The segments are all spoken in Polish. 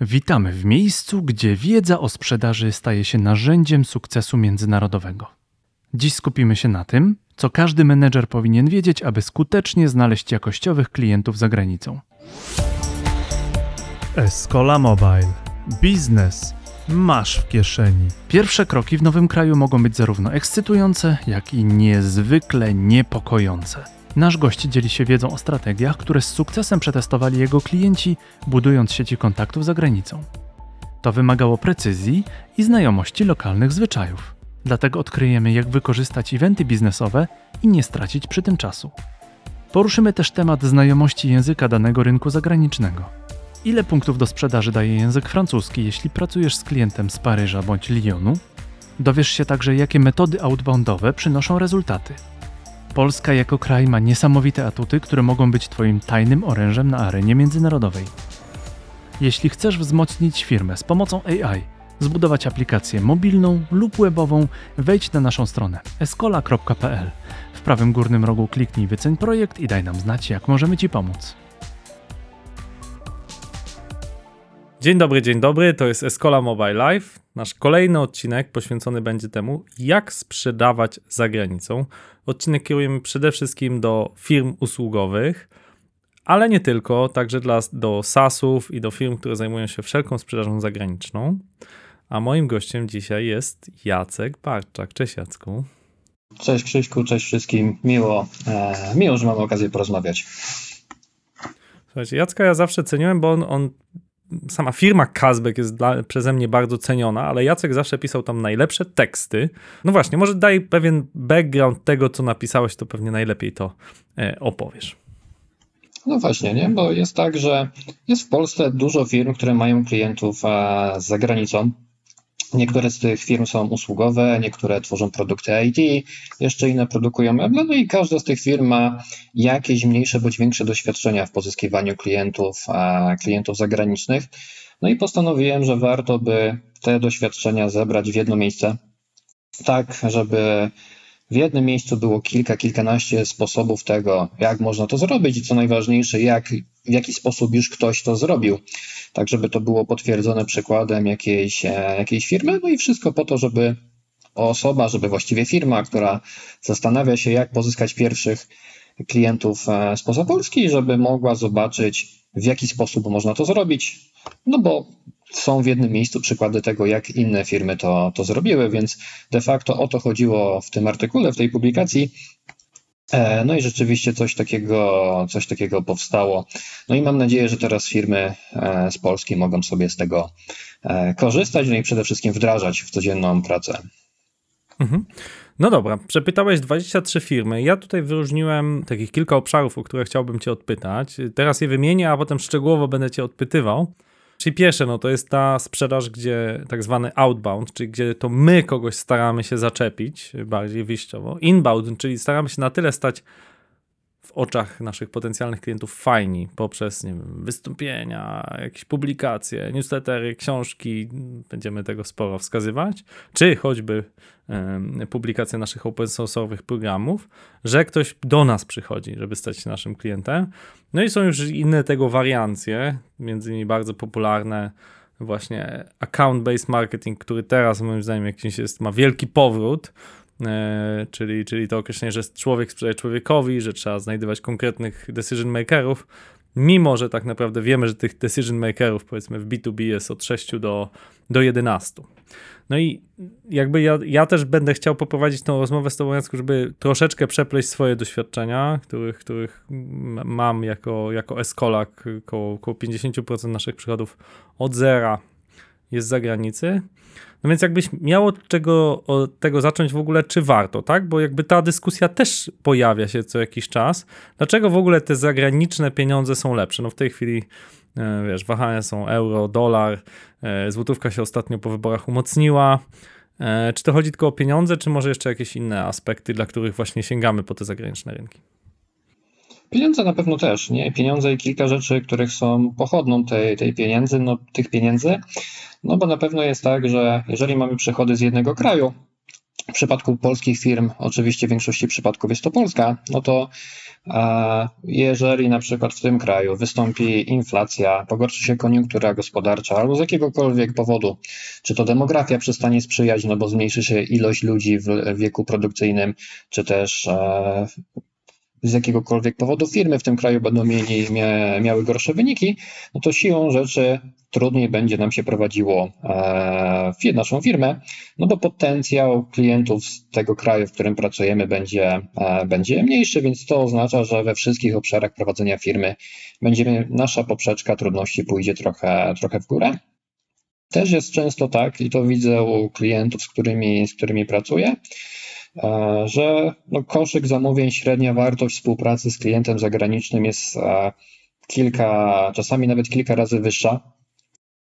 Witamy w miejscu, gdzie wiedza o sprzedaży staje się narzędziem sukcesu międzynarodowego. Dziś skupimy się na tym, co każdy menedżer powinien wiedzieć, aby skutecznie znaleźć jakościowych klientów za granicą. Escola Mobile. Biznes masz w kieszeni. Pierwsze kroki w nowym kraju mogą być zarówno ekscytujące, jak i niezwykle niepokojące. Nasz gość dzieli się wiedzą o strategiach, które z sukcesem przetestowali jego klienci, budując sieci kontaktów za granicą. To wymagało precyzji i znajomości lokalnych zwyczajów. Dlatego odkryjemy, jak wykorzystać eventy biznesowe i nie stracić przy tym czasu. Poruszymy też temat znajomości języka danego rynku zagranicznego. Ile punktów do sprzedaży daje język francuski, jeśli pracujesz z klientem z Paryża bądź Lyonu? Dowiesz się także, jakie metody outboundowe przynoszą rezultaty. Polska jako kraj ma niesamowite atuty, które mogą być Twoim tajnym orężem na arenie międzynarodowej. Jeśli chcesz wzmocnić firmę z pomocą AI, zbudować aplikację mobilną lub webową, wejdź na naszą stronę escola.pl. W prawym górnym rogu kliknij wyceń projekt i daj nam znać, jak możemy Ci pomóc. Dzień dobry, dzień dobry. To jest Escola Mobile Live. Nasz kolejny odcinek poświęcony będzie temu, jak sprzedawać za granicą. Odcinek kierujemy przede wszystkim do firm usługowych, ale nie tylko, także dla, do SaaSów i do firm, które zajmują się wszelką sprzedażą zagraniczną. A moim gościem dzisiaj jest Jacek Barczak. Cześć Jacku. Cześć Krzyśku, cześć wszystkim. Miło, e, miło, że mamy okazję porozmawiać. Słuchajcie, Jacka ja zawsze ceniłem, bo on, on sama firma Kazbek jest dla, przeze mnie bardzo ceniona, ale Jacek zawsze pisał tam najlepsze teksty. No właśnie, może daj pewien background tego, co napisałeś, to pewnie najlepiej to e, opowiesz. No właśnie, nie? bo jest tak, że jest w Polsce dużo firm, które mają klientów e, za granicą. Niektóre z tych firm są usługowe, niektóre tworzą produkty IT, jeszcze inne produkują meble, no i każda z tych firm ma jakieś mniejsze bądź większe doświadczenia w pozyskiwaniu klientów, klientów zagranicznych. No i postanowiłem, że warto by te doświadczenia zebrać w jedno miejsce, tak żeby w jednym miejscu było kilka, kilkanaście sposobów tego, jak można to zrobić i co najważniejsze, jak, w jaki sposób już ktoś to zrobił. Tak, żeby to było potwierdzone przykładem jakiejś, e, jakiejś firmy, no i wszystko po to, żeby osoba, żeby właściwie firma, która zastanawia się, jak pozyskać pierwszych klientów e, spoza Polski, żeby mogła zobaczyć, w jaki sposób można to zrobić, no bo są w jednym miejscu przykłady tego, jak inne firmy to, to zrobiły, więc de facto o to chodziło w tym artykule, w tej publikacji. E, no i rzeczywiście coś takiego, coś takiego powstało. No i mam nadzieję, że teraz firmy e, z Polski mogą sobie z tego e, korzystać, no i przede wszystkim wdrażać w codzienną pracę. Mhm. No dobra, przepytałeś 23 firmy. Ja tutaj wyróżniłem takich kilka obszarów, o które chciałbym Cię odpytać. Teraz je wymienię, a potem szczegółowo będę Cię odpytywał. Czyli pierwsze, no to jest ta sprzedaż, gdzie tak zwany outbound, czyli gdzie to my kogoś staramy się zaczepić bardziej wyjściowo. Inbound, czyli staramy się na tyle stać w oczach naszych potencjalnych klientów fajni poprzez nie wiem, wystąpienia, jakieś publikacje, newslettery, książki, będziemy tego sporo wskazywać, czy choćby publikacje naszych open source'owych programów, że ktoś do nas przychodzi, żeby stać się naszym klientem. No i są już inne tego wariancje, między innymi bardzo popularne właśnie account-based marketing, który teraz moim zdaniem jakiś jest, ma wielki powrót, czyli, czyli to określenie, że człowiek sprzedaje człowiekowi, że trzeba znajdywać konkretnych decision makerów, mimo że tak naprawdę wiemy, że tych decision makerów powiedzmy w B2B jest od 6 do, do 11. No i jakby ja, ja też będę chciał poprowadzić tą rozmowę z Tobą, Jacku, żeby troszeczkę przepleść swoje doświadczenia, których, których mam jako, jako eskolak, około, około 50% naszych przychodów od zera jest z zagranicy. No więc jakbyś miał od czego od tego zacząć w ogóle, czy warto, tak? Bo jakby ta dyskusja też pojawia się co jakiś czas. Dlaczego w ogóle te zagraniczne pieniądze są lepsze? No w tej chwili e, wiesz, wahania są euro, dolar, e, złotówka się ostatnio po wyborach umocniła. E, czy to chodzi tylko o pieniądze, czy może jeszcze jakieś inne aspekty, dla których właśnie sięgamy po te zagraniczne rynki? Pieniądze na pewno też, nie? Pieniądze i kilka rzeczy, których są pochodną tej, tej pieniędzy, no, tych pieniędzy. No bo na pewno jest tak, że jeżeli mamy przychody z jednego kraju, przypadku polskich firm, oczywiście w większości przypadków jest to Polska, no to jeżeli na przykład w tym kraju wystąpi inflacja, pogorszy się koniunktura gospodarcza albo z jakiegokolwiek powodu, czy to demografia przestanie sprzyjać, no bo zmniejszy się ilość ludzi w wieku produkcyjnym, czy też z jakiegokolwiek powodu firmy w tym kraju będą mieli, mia, miały gorsze wyniki, no to siłą rzeczy trudniej będzie nam się prowadziło e, naszą firmę, no bo potencjał klientów z tego kraju, w którym pracujemy, będzie, e, będzie mniejszy, więc to oznacza, że we wszystkich obszarach prowadzenia firmy będziemy, nasza poprzeczka trudności pójdzie trochę, trochę w górę. Też jest często tak, i to widzę u klientów, z którymi, z którymi pracuję, że no, koszyk zamówień, średnia wartość współpracy z klientem zagranicznym jest e, kilka, czasami nawet kilka razy wyższa.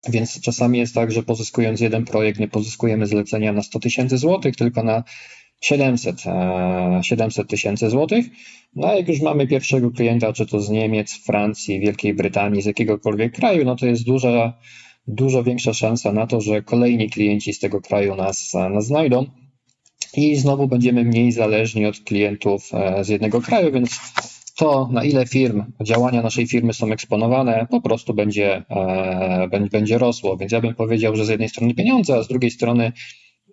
Więc czasami jest tak, że pozyskując jeden projekt, nie pozyskujemy zlecenia na 100 tysięcy złotych, tylko na 700 700 e, tysięcy złotych. No a jak już mamy pierwszego klienta, czy to z Niemiec, Francji, Wielkiej Brytanii, z jakiegokolwiek kraju, no to jest duża, dużo większa szansa na to, że kolejni klienci z tego kraju nas, nas znajdą i znowu będziemy mniej zależni od klientów e, z jednego kraju, więc to, na ile firm, działania naszej firmy są eksponowane, po prostu będzie, e, będzie rosło. Więc ja bym powiedział, że z jednej strony pieniądze, a z drugiej strony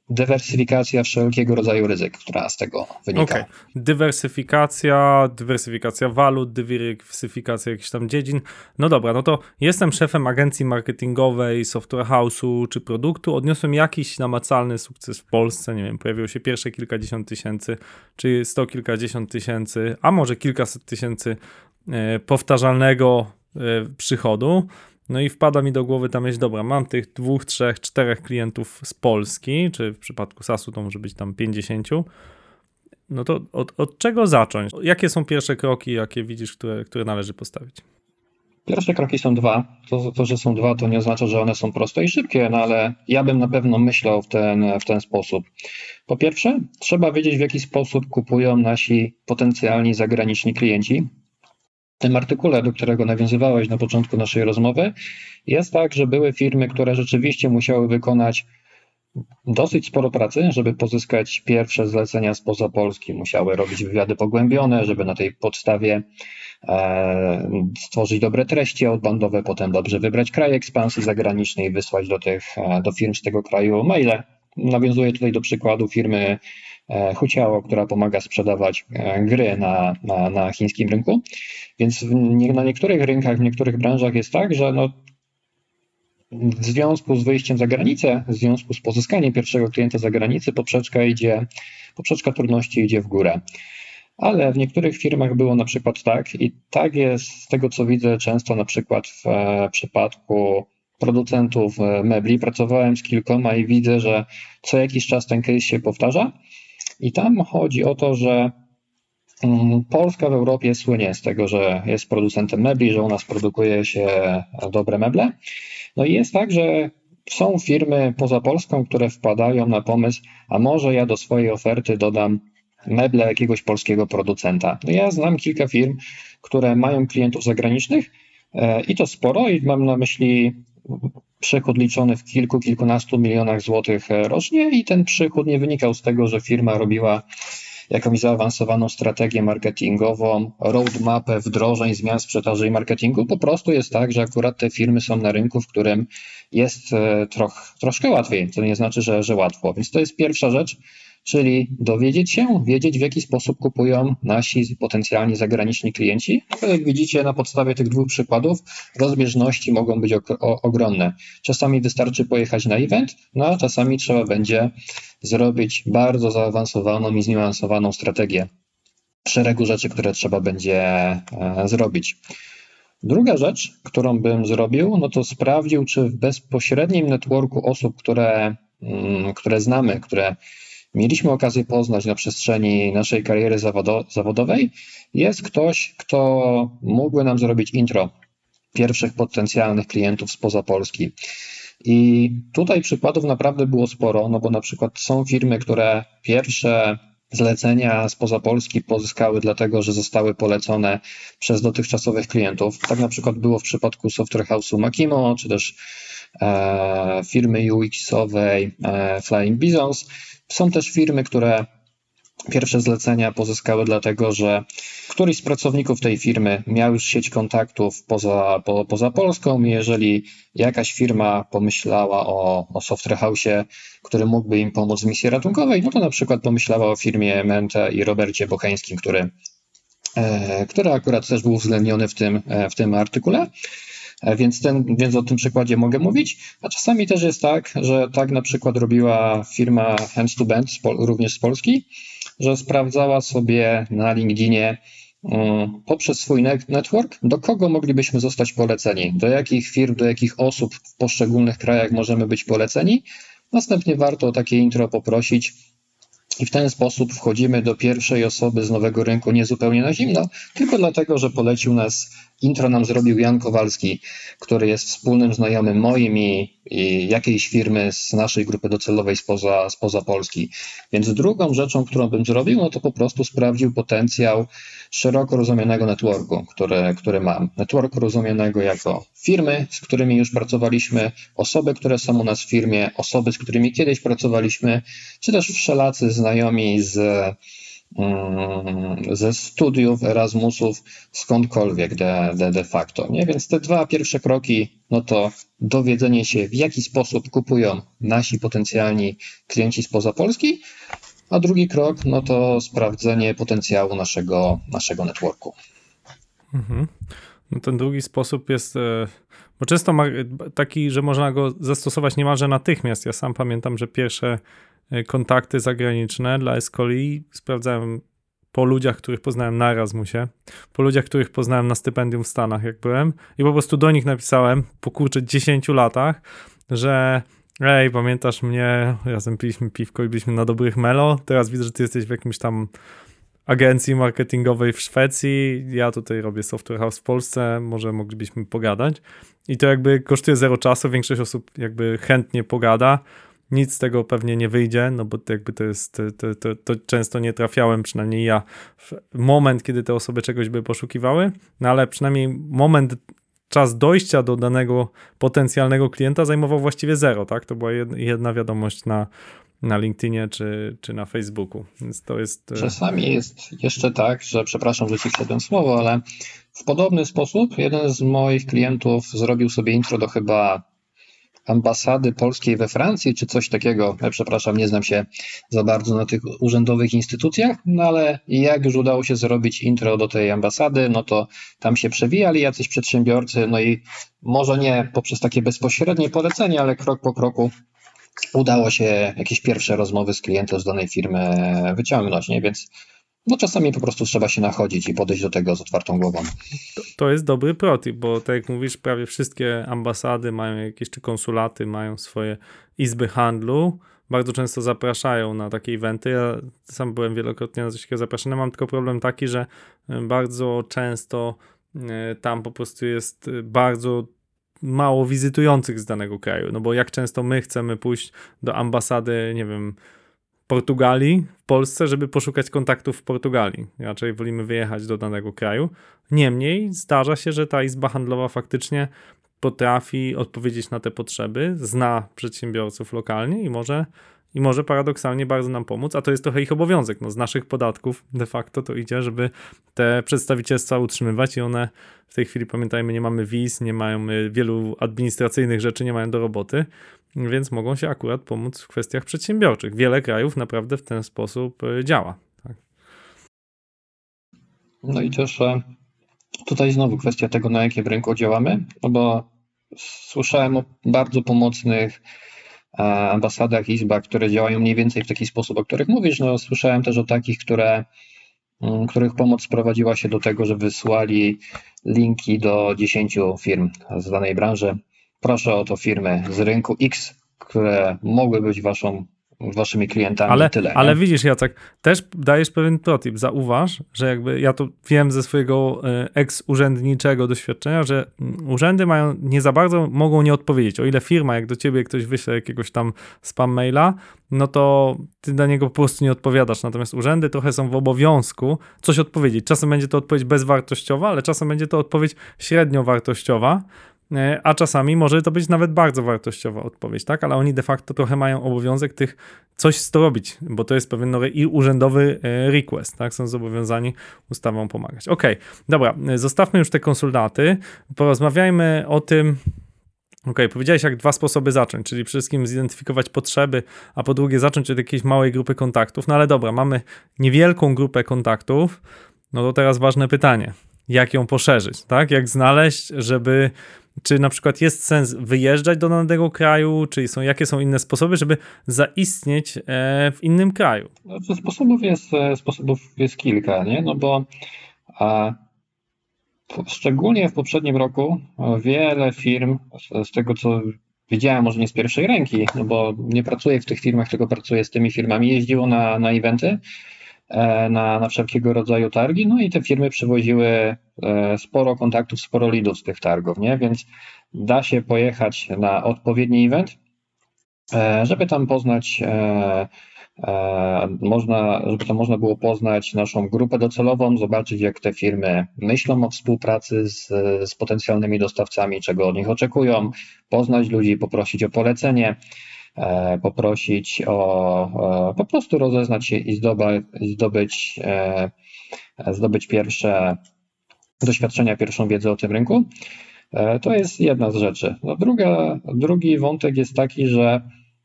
dywersyfikacja wszelkiego rodzaju ryzyk, która z tego wynika. Okay. Dywersyfikacja, dywersyfikacja walut, dywersyfikacja jakichś tam dziedzin. No dobra, no to jestem szefem agencji marketingowej, software house'u czy produktu, odniosłem jakiś namacalny sukces w Polsce, nie wiem, pojawiło się pierwsze kilkadziesiąt tysięcy, czy sto kilkadziesiąt tysięcy, a może kilkaset tysięcy e, powtarzalnego e, przychodu. No i wpada mi do głowy ta myśl, dobra, mam tych dwóch, trzech, czterech klientów z Polski, czy w przypadku SASu to może być tam 50. No to od, od czego zacząć? Jakie są pierwsze kroki, jakie widzisz, które, które należy postawić? Pierwsze kroki są dwa. To, to, że są dwa, to nie oznacza, że one są proste i szybkie, no ale ja bym na pewno myślał w ten, w ten sposób. Po pierwsze, trzeba wiedzieć, w jaki sposób kupują nasi potencjalni zagraniczni klienci, w tym artykule, do którego nawiązywałeś na początku naszej rozmowy, jest tak, że były firmy, które rzeczywiście musiały wykonać dosyć sporo pracy, żeby pozyskać pierwsze zlecenia spoza Polski. Musiały robić wywiady pogłębione, żeby na tej podstawie e, stworzyć dobre treści outboundowe, potem dobrze wybrać kraj ekspansji zagranicznej, wysłać do tych e, do firm z tego kraju maile. Nawiązuję tutaj do przykładu firmy Huciao, która pomaga sprzedawać e, gry na, na, na chińskim rynku. Więc na niektórych rynkach, w niektórych branżach jest tak, że no, w związku z wyjściem za granicę, w związku z pozyskaniem pierwszego klienta za granicę, poprzeczka idzie, poprzeczka trudności idzie w górę. Ale w niektórych firmach było na przykład tak, i tak jest z tego co widzę często na przykład w e, przypadku producentów mebli. Pracowałem z kilkoma i widzę, że co jakiś czas ten case się powtarza i tam chodzi o to, że mm, Polska w Europie słynie z tego, że jest producentem mebli, że u nas produkuje się dobre meble. No i jest tak, że są firmy poza Polską, które wpadają na pomysł, a może ja do swojej oferty dodam meble jakiegoś polskiego producenta. No ja znam kilka firm, które mają klientów zagranicznych e, i to sporo i mam na myśli przychód liczony w kilku, kilkunastu milionach złotych e, rocznie i ten przychód nie wynikał z tego, że firma robiła jakąś zaawansowaną strategię marketingową, roadmapę wdrożeń, zmian sprzedaży i marketingu. Po prostu jest tak, że akurat te firmy są na rynku, w którym jest e, troch, troszkę łatwiej. To nie znaczy, że, że łatwo. Więc to jest pierwsza rzecz czyli dowiedzieć się, wiedzieć w jaki sposób kupują nasi potencjalni zagraniczni klienci. No jak widzicie na podstawie tych dwóch przykładów rozbieżności mogą być ogromne. Czasami wystarczy pojechać na event, no a czasami trzeba będzie zrobić bardzo zaawansowaną i zniuansowaną strategię szeregu rzeczy, które trzeba będzie e, zrobić. Druga rzecz, którą bym zrobił, no to sprawdził, czy w bezpośrednim networku osób, które, mm, które znamy, które mieliśmy okazję poznać na przestrzeni naszej kariery zawodowej, jest ktoś, kto mógłby nam zrobić intro pierwszych potencjalnych klientów spoza Polski. I tutaj przykładów naprawdę było sporo, no bo na przykład są firmy, które pierwsze zlecenia spoza Polski pozyskały dlatego, że zostały polecone przez dotychczasowych klientów. Tak na przykład było w przypadku Software House'u Makimo, czy też e, firmy UX-owej e, Flying Bisons, Są też firmy, które pierwsze zlecenia pozyskały dlatego, że któryś z pracowników tej firmy miał już sieć kontaktów poza, po, poza Polską i jeżeli jakaś firma pomyślała o, o software house'ie, który mógłby im pomóc w misji ratunkowej, no to na przykład pomyślała o firmie Mente i Robercie Bocheńskim, który, e, który akurat też był uwzględniony w tym, e, w tym artykule. E, Więc, ten, więc o tym przykładzie mogę mówić. A czasami też jest tak, że tak na przykład robiła firma Hands to Band, również z Polski, że sprawdzała sobie na LinkedInie mm, poprzez swój net- network, do kogo moglibyśmy zostać poleceni, do jakich firm, do jakich osób w poszczególnych krajach możemy być poleceni. Następnie warto o takie intro poprosić i w ten sposób wchodzimy do pierwszej osoby z nowego rynku nie zupełnie na zimno, tylko dlatego, że polecił nas, intro nam zrobił Jan Kowalski, który jest wspólnym znajomym moim i, i jakiejś firmy z naszej grupy docelowej spoza, spoza Polski. Więc drugą rzeczą, którą bym zrobił, no to po prostu sprawdził potencjał szeroko rozumianego networku, który, który mam. Networku rozumianego jako firmy, z którymi już pracowaliśmy, osoby, które są u nas w firmie, osoby, z którymi kiedyś pracowaliśmy, czy też wszelacy znajomi z, ze studiów, Erasmusów, skądkolwiek de, de, de facto. Nie? Więc te dwa pierwsze kroki, no to dowiedzenie się, w jaki sposób kupują nasi potencjalni klienci spoza Polski, a drugi krok, no to sprawdzenie potencjału naszego, naszego networku. Mhm. No ten drugi sposób jest, e, bo często taki, że można go zastosować niemalże natychmiast. Ja sam pamiętam, że pierwsze kontakty zagraniczne dla Escoli. Sprawdzałem po ludziach, których poznałem na Erasmusie, po ludziach, których poznałem na stypendium w Stanach, jak byłem. I po prostu do nich napisałem po kurczę 10 latach, że ej, pamiętasz mnie, razem piliśmy piwko i byliśmy na dobrych melo, teraz widzę, że ty jesteś w jakimś tam agencji marketingowej w Szwecji, ja tutaj robię software house w Polsce, może moglibyśmy pogadać. I to jakby kosztuje zero czasu, większość osób jakby chętnie pogada. Nic z tego pewnie nie wyjdzie, no bo to jakby to jest, to, to, to często nie trafiałem, przynajmniej ja, w moment, kiedy te osoby czegoś by poszukiwały, no ale przynajmniej moment, czas dojścia do danego potencjalnego klienta zajmował właściwie zero, tak? To była jedna wiadomość na, na LinkedInie czy, czy na Facebooku. Więc to jest. Czasami jest jeszcze tak, że przepraszam, że ci wszedłem słowo, ale w podobny sposób jeden z moich klientów zrobił sobie intro do chyba ambasady polskiej we Francji, czy coś takiego. Ja przepraszam, nie znam się za bardzo na tych urzędowych instytucjach, no ale jak już udało się zrobić intro do tej ambasady, no to tam się przewijali jacyś przedsiębiorcy, no i może nie poprzez takie bezpośrednie polecenie, ale krok po kroku udało się jakieś pierwsze rozmowy z klientem z danej firmy wyciągnąć, nie? Więc no czasami po prostu trzeba się nachodzić i podejść do tego z otwartą głową. To, to jest dobry protip, bo tak jak mówisz, prawie wszystkie ambasady mają jakieś czy konsulaty, mają swoje izby handlu. Bardzo często zapraszają na takie eventy. Ja sam byłem wielokrotnie na coś takiego zapraszany. Mam tylko problem taki, że bardzo często tam po prostu jest bardzo mało wizytujących z danego kraju. No bo jak często my chcemy pójść do ambasady, nie wiem, Portugalii w Polsce, żeby poszukać kontaktów w Portugalii. Raczej wolimy wyjechać do danego kraju. Niemniej zdarza się, że ta izba handlowa faktycznie potrafi odpowiedzieć na te potrzeby, zna przedsiębiorców lokalnie i może, i może paradoksalnie bardzo nam pomóc, a to jest trochę ich obowiązek. No, z naszych podatków de facto to idzie, żeby te przedstawicielstwa utrzymywać i one w tej chwili, pamiętajmy, nie mamy wiz, nie mają wielu administracyjnych rzeczy, nie mają do roboty, więc mogą się akurat pomóc w kwestiach przedsiębiorczych. Wiele krajów naprawdę w ten sposób działa. Tak. No i też tutaj znowu kwestia tego, na jakim rynku działamy, no bo słyszałem o bardzo pomocnych ambasadach, izbach, które działają mniej więcej w taki sposób, o których mówisz. No, słyszałem też o takich, które, których pomoc sprowadziła się do tego, że wysłali linki do 10 firm z danej branży. Proszę o to firmy z rynku X, które mogły być waszą waszymi klientami ale, tyle. Ale nie? widzisz, Jacek, też dajesz pewien protip. Zauważ, że jakby ja to wiem ze swojego ex-urzędniczego doświadczenia, że urzędy mają nie za bardzo mogą nie odpowiedzieć. O ile firma, jak do ciebie ktoś wyśle jakiegoś tam spam maila, no to ty na niego po prostu nie odpowiadasz. Natomiast urzędy trochę są w obowiązku coś odpowiedzieć. Czasem będzie to odpowiedź bezwartościowa, ale czasem będzie to odpowiedź średnio wartościowa e, a czasami może to być nawet bardzo wartościowa odpowiedź, tak? Ale oni de facto trochę mają obowiązek tych coś z to robić, bo to jest pewien i urzędowy e, request, tak? Są zobowiązani ustawą pomagać. Okej, dobra, e, zostawmy już te konsultaty, porozmawiajmy o tym, Okej, powiedziałeś jak dwa sposoby zacząć, czyli przede wszystkim zidentyfikować potrzeby, a po drugie zacząć od jakiejś małej grupy kontaktów. No ale dobra, mamy niewielką grupę kontaktów, no to teraz ważne pytanie, jak ją poszerzyć, tak? Jak znaleźć, żeby, czy na przykład jest sens wyjeżdżać do danego kraju, czy są, jakie są inne sposoby, żeby zaistnieć e, w innym kraju? Znaczy, sposobów jest, e, sposobów jest kilka, nie? No bo a, szczególnie w poprzednim roku e, wiele firm, z, z tego co widziałem, może nie z pierwszej ręki, no bo nie pracuję w tych firmach, tylko pracuję z tymi firmami, jeździło na, na eventy, na, na wszelkiego rodzaju targi, no i te firmy przywoziły e, sporo kontaktów, sporo lidów z tych targów, nie? Więc da się pojechać na odpowiedni event, e, żeby tam poznać e, E, Można, żeby to można było poznać naszą grupę docelową, zobaczyć jak te firmy myślą o współpracy z, z potencjalnymi dostawcami, czego od nich oczekują, poznać ludzi, poprosić o polecenie, e, poprosić o e, po prostu rozeznać się i i zdobyć, e, zdobyć pierwsze doświadczenia, pierwszą wiedzę o tym rynku. E, To jest jedna z rzeczy. No druga, drugi wątek jest taki, że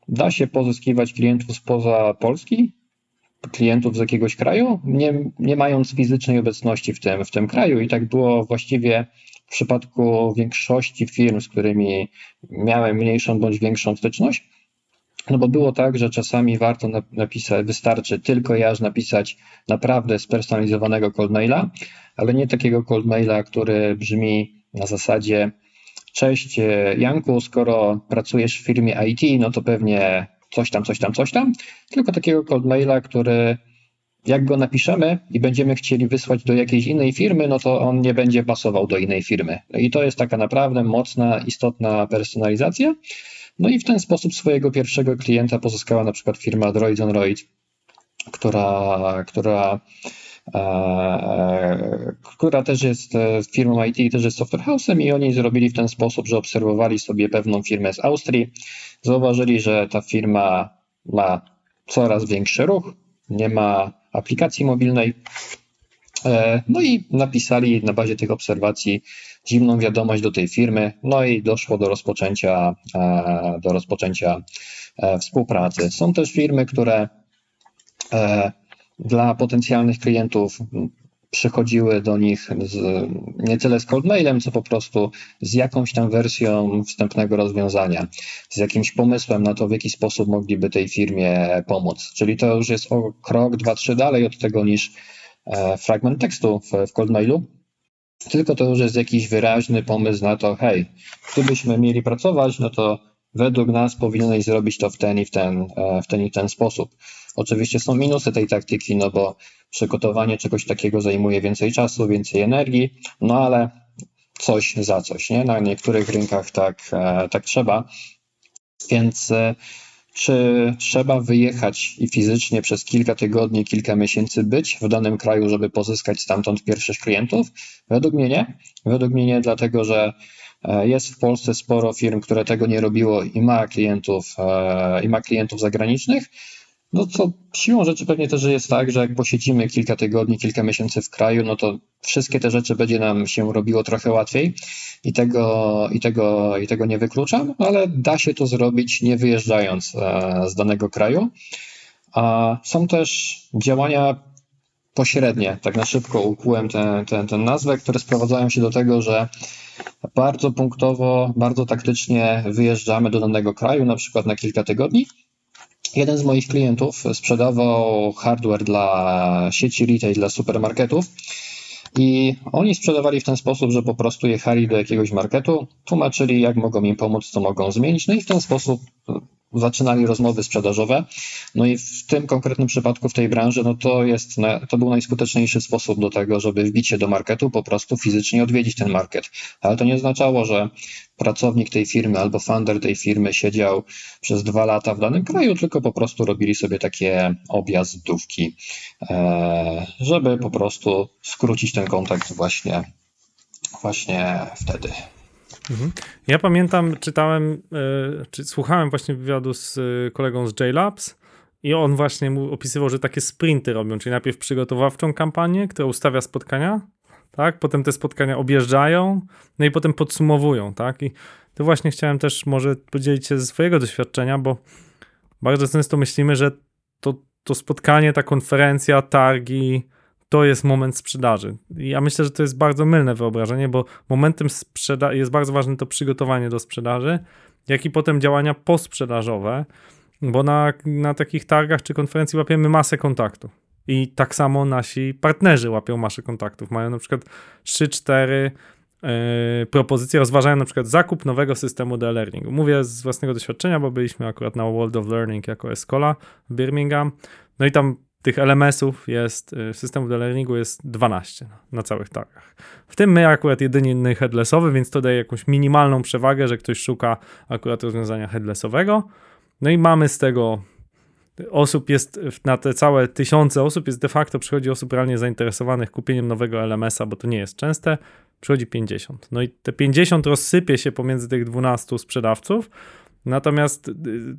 da się pozyskiwać klientów spoza Polski, klientów z jakiegoś kraju, nie, nie mając fizycznej obecności w tym, w tym kraju. I tak było właściwie w przypadku większości firm, z którymi miałem mniejszą bądź większą styczność. No bo było tak, że czasami warto na- napisać, wystarczy tylko i aż napisać naprawdę spersonalizowanego cold maila, ale nie takiego cold maila, który brzmi na zasadzie Cześć e, Janku, skoro pracujesz w firmie IT, no to pewnie coś tam, coś tam, coś tam, tylko takiego cold maila, który jak go napiszemy i będziemy chcieli wysłać do jakiejś innej firmy, no to on nie będzie pasował do innej firmy. I to jest taka naprawdę mocna, istotna personalizacja. No i w ten sposób swojego pierwszego klienta pozyskała na przykład firma Droids on Droid, która, która e, która też jest e, firmą IT, też jest software house'em i oni zrobili w ten sposób, że obserwowali sobie pewną firmę z Austrii, zauważyli, że ta firma ma coraz większy ruch, nie ma aplikacji mobilnej, e, no i napisali na bazie tych obserwacji zimną wiadomość do tej firmy, no i doszło do rozpoczęcia, e, do rozpoczęcia e, współpracy. Są też firmy, które e, dla potencjalnych klientów przychodziły do nich z, nie tyle z cold mailem, co po prostu z jakąś tam wersją wstępnego rozwiązania, z jakimś pomysłem na to, w jaki sposób mogliby tej firmie pomóc. Czyli to już jest o krok, dwa, trzy dalej od tego niż fragment tekstu w, w cold mailu. Tylko to już jest jakiś wyraźny pomysł na to, hej, gdybyśmy mieli pracować, no to według nas powinieneś zrobić to w ten i w ten, e, w ten i ten sposób. Oczywiście są minusy tej taktyki, no bo przygotowanie czegoś takiego zajmuje więcej czasu, więcej energii, no ale coś za coś, nie? Na niektórych rynkach tak, e, tak trzeba. Więc e, czy trzeba wyjechać i fizycznie przez kilka tygodni, kilka miesięcy być w danym kraju, żeby pozyskać stamtąd pierwszych klientów? Według mnie nie. Według mnie nie, dlatego że e, jest w Polsce sporo firm, które tego nie robiło i ma klientów, e, i ma klientów zagranicznych. No co siłą rzeczy pewnie też jest tak, że jak posiedzimy kilka tygodni, kilka miesięcy w kraju, no to wszystkie te rzeczy będzie nam się robiło trochę łatwiej i tego, i tego, i tego nie wykluczam, ale da się to zrobić nie wyjeżdżając e, z danego kraju. A są też działania pośrednie, tak na szybko ukułem tę tę- tę nazwę, które sprowadzają się do tego, że bardzo punktowo, bardzo taktycznie wyjeżdżamy do danego kraju, na przykład na kilka tygodni. Jeden z moich klientów sprzedawał hardware dla sieci retail, dla supermarketów. I oni sprzedawali w ten sposób, że po prostu jechali do jakiegoś marketu, tłumaczyli, jak mogą im pomóc, co mogą zmienić, no i w ten sposób zaczynali rozmowy sprzedażowe. No i w tym konkretnym przypadku, w tej branży, no to jest, to był najskuteczniejszy sposób do tego, żeby wbić się do marketu, po prostu fizycznie odwiedzić ten market. Ale to nie oznaczało, że pracownik tej firmy albo founder tej firmy siedział przez dwa lata w danym kraju, tylko po prostu robili sobie takie objazdówki, e, żeby po prostu skrócić ten kontakt właśnie, właśnie wtedy. Mhm. Ja pamiętam, czytałem, e, czy słuchałem właśnie wywiadu z e, kolegą z JLabs i on właśnie opisywał, że takie sprinty robią, czyli najpierw przygotowawczą kampanię, która ustawia spotkania, tak, potem te spotkania objeżdżają, no i potem podsumowują, tak, i to właśnie chciałem też może podzielić się ze swojego doświadczenia, bo bardzo często myślimy, że to, to spotkanie, ta konferencja, targi, to jest moment sprzedaży. Ja myślę, że to jest bardzo mylne wyobrażenie, bo momentem sprzeda- jest bardzo ważne to przygotowanie do sprzedaży, jak i potem działania posprzedażowe, bo na, na takich targach czy konferencji łapiemy masę kontaktów. I tak samo nasi partnerzy łapią masę kontaktów. Mają na przykład 3-4 yy, propozycje, rozważają na przykład zakup nowego systemu do e-learningu. Mówię z własnego doświadczenia, bo byliśmy akurat na World of Learning jako Escola w Birmingham. No i tam tych LMS-ów jest, y, systemów do learningu jest 12 na całych targach. W tym my akurat jedynie headlessowy, więc to daje jakąś minimalną przewagę, że ktoś szuka akurat rozwiązania headlessowego. No i mamy z tego osób jest, na te całe tysiące osób jest de facto, przychodzi osób realnie zainteresowanych kupieniem nowego LMS-a, bo to nie jest częste, przychodzi 50. No i te 50 rozsypie się pomiędzy tych 12 sprzedawców, Natomiast y,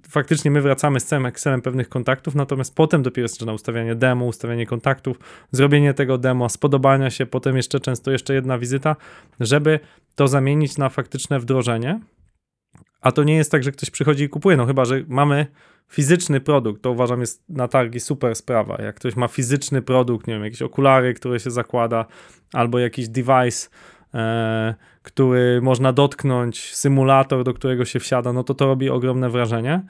faktycznie my wracamy z całym Excelem pewnych kontaktów, natomiast potem dopiero zaczyna ustawianie demo, ustawianie kontaktów, zrobienie tego demo, spodobania się, potem jeszcze często jeszcze jedna wizyta, żeby to zamienić na faktyczne wdrożenie. A to nie jest tak, że ktoś przychodzi i kupuje, no chyba, że mamy fizyczny produkt, to uważam jest na targi super sprawa. Jak ktoś ma fizyczny produkt, nie wiem, jakieś okulary, które się zakłada, albo jakiś device, e, który można dotknąć, symulator, do którego się wsiada, no to to robi ogromne wrażenie.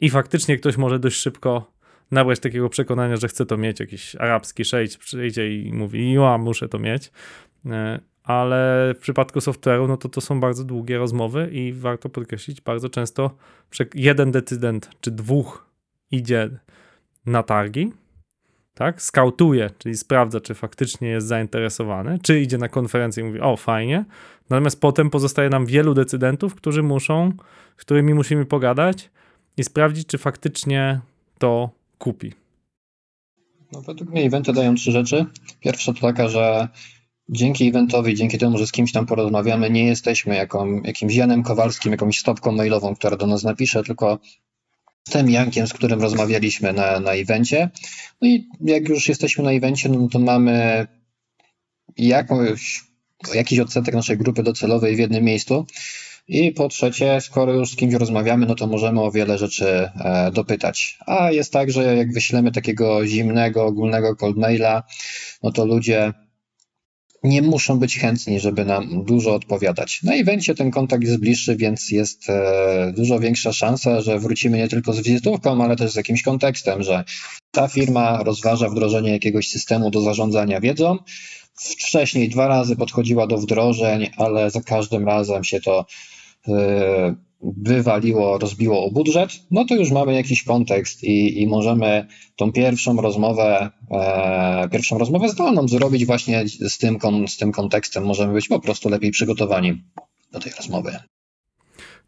I faktycznie ktoś może dość szybko nabrać takiego przekonania, że chce to mieć. Jakiś arabski szejć przyjdzie i mówi, ja muszę to mieć. E, ale w przypadku software'u, no to to są bardzo długie rozmowy i warto podkreślić, bardzo często jeden decydent czy dwóch idzie na targi, tak? Skautuje, czyli sprawdza, czy faktycznie jest zainteresowany, czy idzie na konferencję i mówi, o fajnie. Natomiast potem pozostaje nam wielu decydentów, którzy muszą, z którymi musimy pogadać i sprawdzić, czy faktycznie to kupi. No, według mnie eventy dają trzy rzeczy. Pierwsza to taka, że dzięki eventowi, dzięki temu, że z kimś tam porozmawiamy, nie jesteśmy jaką, jakimś Janem Kowalskim, jakąś stopką mailową, która do nas napisze, tylko tym Jankiem, z którym rozmawialiśmy na, na evencie. No i jak już jesteśmy na evencie, no to mamy jakąś, jakiś odsetek naszej grupy docelowej w jednym miejscu. I po trzecie, skoro już z kimś rozmawiamy, no to możemy o wiele rzeczy e, dopytać. A jest tak, że jak wyślemy takiego zimnego, ogólnego cold maila, no to ludzie nie muszą być chętni, żeby nam dużo odpowiadać. Na evencie ten kontakt jest bliższy, więc jest e, dużo większa szansa, że wrócimy nie tylko z wizytówką, ale też z jakimś kontekstem, że ta firma rozważa wdrożenie jakiegoś systemu do zarządzania wiedzą. Wcześniej dwa razy podchodziła do wdrożeń, ale za każdym razem się to e, wywaliło, rozbiło o budżet, no to już mamy jakiś kontekst i, i możemy tą pierwszą rozmowę, e, pierwszą rozmowę zdalną zrobić właśnie z tym, z tym kontekstem. Możemy być po prostu lepiej przygotowani do tej rozmowy.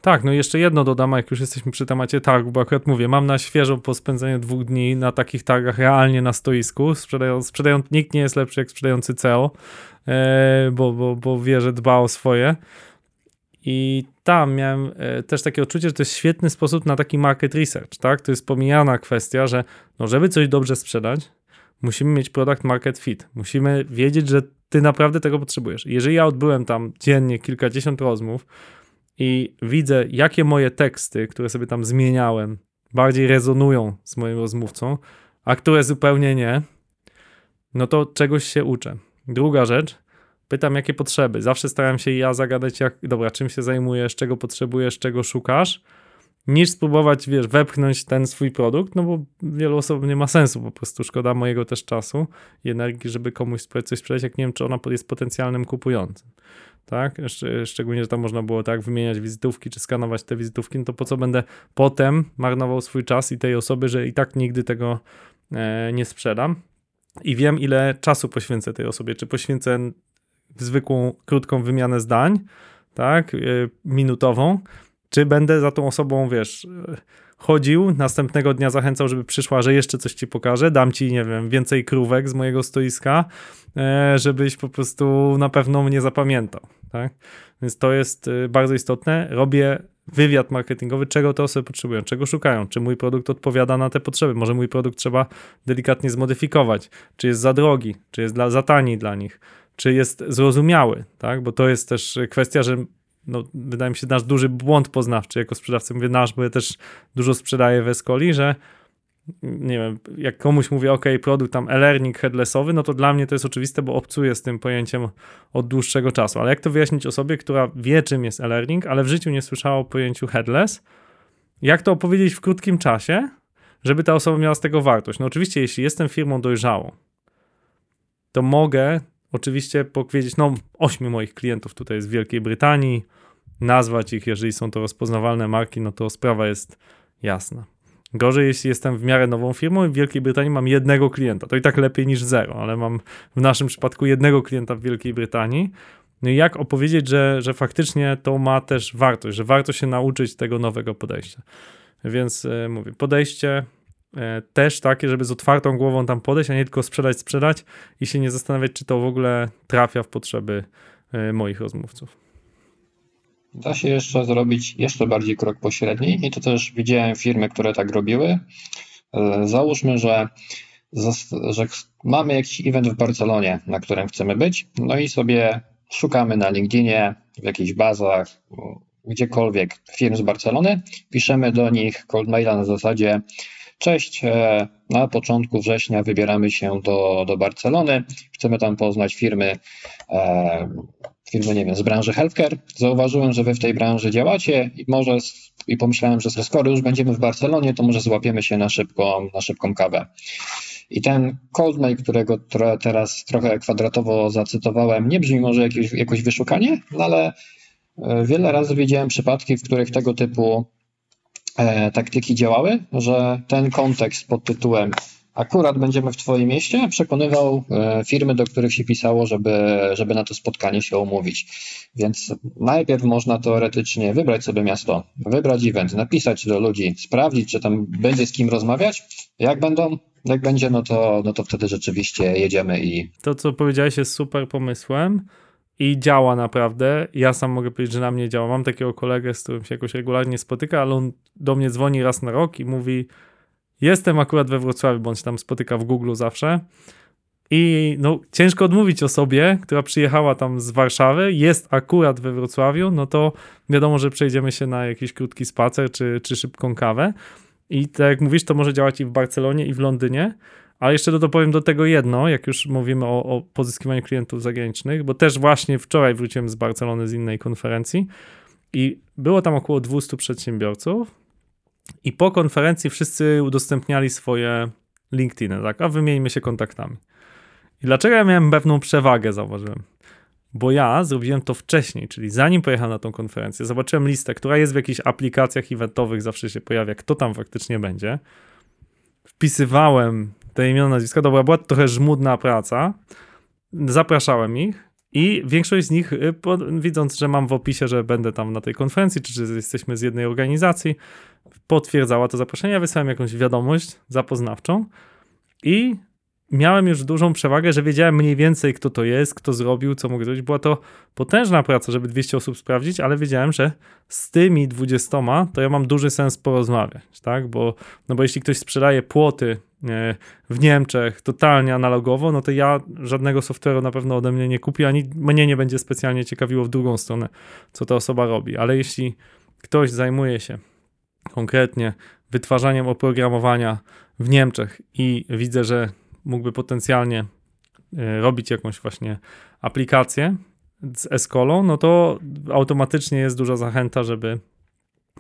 Tak, no jeszcze jedno dodam, jak już jesteśmy przy temacie targu, bo akurat mówię, mam na świeżo po spędzeniu dwóch dni na takich targach realnie na stoisku, sprzedając, sprzedając nikt nie jest lepszy jak sprzedający CEO, bo, bo, bo wie, że dba o swoje. I tam miałem e, też takie odczucie, że to jest świetny sposób na taki market research, tak? To jest pomijana kwestia, że no żeby coś dobrze sprzedać, musimy mieć product market fit. Musimy wiedzieć, że ty naprawdę tego potrzebujesz. Jeżeli ja odbyłem tam dziennie kilkadziesiąt rozmów i widzę, jakie moje teksty, które sobie tam zmieniałem, bardziej rezonują z moim rozmówcą, a które zupełnie nie, no to czegoś się uczę. Druga rzecz, pytam, jakie potrzeby. Zawsze staram się ja zagadać, jak, dobra, czym się zajmujesz, czego potrzebujesz, czego szukasz, niż spróbować, wiesz, wepchnąć ten swój produkt, no bo wielu osobom nie ma sensu, po prostu szkoda mojego też czasu i energii, żeby komuś coś sprzedać, jak nie wiem, czy ona jest potencjalnym kupującym. Tak? Szczególnie, że tam można było tak wymieniać wizytówki, czy skanować te wizytówki, no to po co będę potem marnował swój czas i tej osoby, że i tak nigdy tego e, nie sprzedam. I wiem, ile czasu poświęcę tej osobie. Czy poświęcę zwykłą, krótką wymianę zdań, tak, e, minutową, czy będę za tą osobą, wiesz, chodził, następnego dnia zachęcał, żeby przyszła, że jeszcze coś ci pokażę, dam ci, nie wiem, więcej krówek z mojego stoiska, e, żebyś po prostu na pewno mnie zapamiętał, tak? Więc to jest e, bardzo istotne. Robię wywiad marketingowy, czego te osoby potrzebują, czego szukają, czy mój produkt odpowiada na te potrzeby, może mój produkt trzeba delikatnie zmodyfikować, czy jest za drogi, czy jest dla, za tani dla nich, czy jest zrozumiały, tak? Bo to jest też kwestia, że no, wydaje mi się, nasz duży błąd poznawczy jako sprzedawcy. Mówię nasz, bo ja też dużo sprzedaję w Escoli, że nie wiem, jak komuś mówię, ok, produkt tam e-learning headlessowy, no to dla mnie to jest oczywiste, bo obcuję z tym pojęciem od dłuższego czasu. Ale jak to wyjaśnić osobie, która wie, czym jest e-learning, ale w życiu nie słyszała o pojęciu headless? Jak to opowiedzieć w krótkim czasie, żeby ta osoba miała z tego wartość? No oczywiście, jeśli jestem firmą dojrzałą, to mogę oczywiście powiedzieć, no ośmiu moich klientów tutaj jest w Wielkiej Brytanii, nazwać ich, jeżeli są to rozpoznawalne marki, no to sprawa jest jasna. Gorzej, jeśli jestem w miarę nową firmą i w Wielkiej Brytanii mam jednego klienta. To i tak lepiej niż zero, ale mam w naszym przypadku jednego klienta w Wielkiej Brytanii. No i jak opowiedzieć, że, że faktycznie to ma też wartość, że warto się nauczyć tego nowego podejścia. Więc yy, mówię, podejście też takie, żeby z otwartą głową tam podejść, a nie tylko sprzedać, sprzedać i się nie zastanawiać, czy to w ogóle trafia w potrzeby e, moich rozmówców. Da się jeszcze zrobić jeszcze bardziej krok pośredni i to też widziałem firmy, które tak robiły. E, załóżmy, że, że mamy jakiś event w Barcelonie, na którym chcemy być, no i sobie szukamy na LinkedInie, w jakichś bazach, gdziekolwiek firm z Barcelony, piszemy do nich cold maila na zasadzie Cześć, e, na początku września wybieramy się do, do Barcelony. Chcemy tam poznać firmy, e, firmy, nie wiem, z branży healthcare. Zauważyłem, że wy w tej branży działacie i może i pomyślałem, że skoro już będziemy w Barcelonie, to może złapiemy się na szybką, na szybką kawę. I ten cold mail, którego teraz trochę kwadratowo zacytowałem, nie brzmi może jakieś, jakoś wyszukanie, no ale e, wiele razy widziałem przypadki, w których tego typu taktyki działały, że ten kontekst pod tytułem akurat będziemy w Twoim mieście przekonywał e, firmy, do których się pisało, żeby, żeby na to spotkanie się umówić. Więc najpierw można teoretycznie wybrać sobie miasto, wybrać event, napisać do ludzi, sprawdzić, czy tam będzie z kim rozmawiać. Jak będą, jak będzie, no to, no to wtedy rzeczywiście jedziemy i. To, co powiedziałeś, jest super pomysłem i działa naprawdę. Ja sam mogę powiedzieć, że na mnie działa. Mam takiego kolegę, z którym się jakoś regularnie spotyka, ale on do mnie dzwoni raz na rok i mówi: Jestem akurat we Wrocławiu, bądź tam spotyka w Google zawsze. I no, ciężko odmówić osobie, która przyjechała tam z Warszawy, jest akurat we Wrocławiu, no to wiadomo, że przejdziemy się na jakiś krótki spacer czy, czy szybką kawę. I tak jak mówisz, to może działać i w Barcelonie, i w Londynie. Ale jeszcze dopowiem do tego jedno, jak już mówimy o, o pozyskiwaniu klientów zagranicznych, bo też właśnie wczoraj wróciłem z Barcelony z innej konferencji i było tam około 200 przedsiębiorców i po konferencji wszyscy udostępniali swoje LinkedIny, tak, a wymieńmy się kontaktami. I dlaczego ja miałem pewną przewagę, zauważyłem? Bo ja zrobiłem to wcześniej, czyli zanim pojechałem na tą konferencję, zobaczyłem listę, która jest w jakichś aplikacjach eventowych, zawsze się pojawia, kto tam faktycznie będzie. Wpisywałem te imiona, nazwiska. Dobra, była trochę żmudna praca. Zapraszałem ich i większość z nich, y, widząc, że mam w opisie, że będę tam na tej konferencji, czy że jesteśmy z jednej organizacji, potwierdzała to zaproszenie. Ja wysłałem jakąś wiadomość zapoznawczą i miałem już dużą przewagę, że wiedziałem mniej więcej, kto to jest, kto zrobił, co mógł zrobić. Była to potężna praca, żeby 200 osób sprawdzić, ale wiedziałem, że z tymi 20 to ja mam duży sens porozmawiać, tak? Bo, no bo jeśli ktoś sprzedaje płoty e, w Niemczech totalnie analogowo, no to ja żadnego software'u na pewno ode mnie nie kupię, ani mnie nie będzie specjalnie ciekawiło w drugą stronę, co ta osoba robi. Ale jeśli ktoś zajmuje się konkretnie wytwarzaniem oprogramowania w Niemczech i widzę, że mógłby potencjalnie e, robić jakąś właśnie aplikację z Escolą, no to automatycznie jest duża zachęta, żeby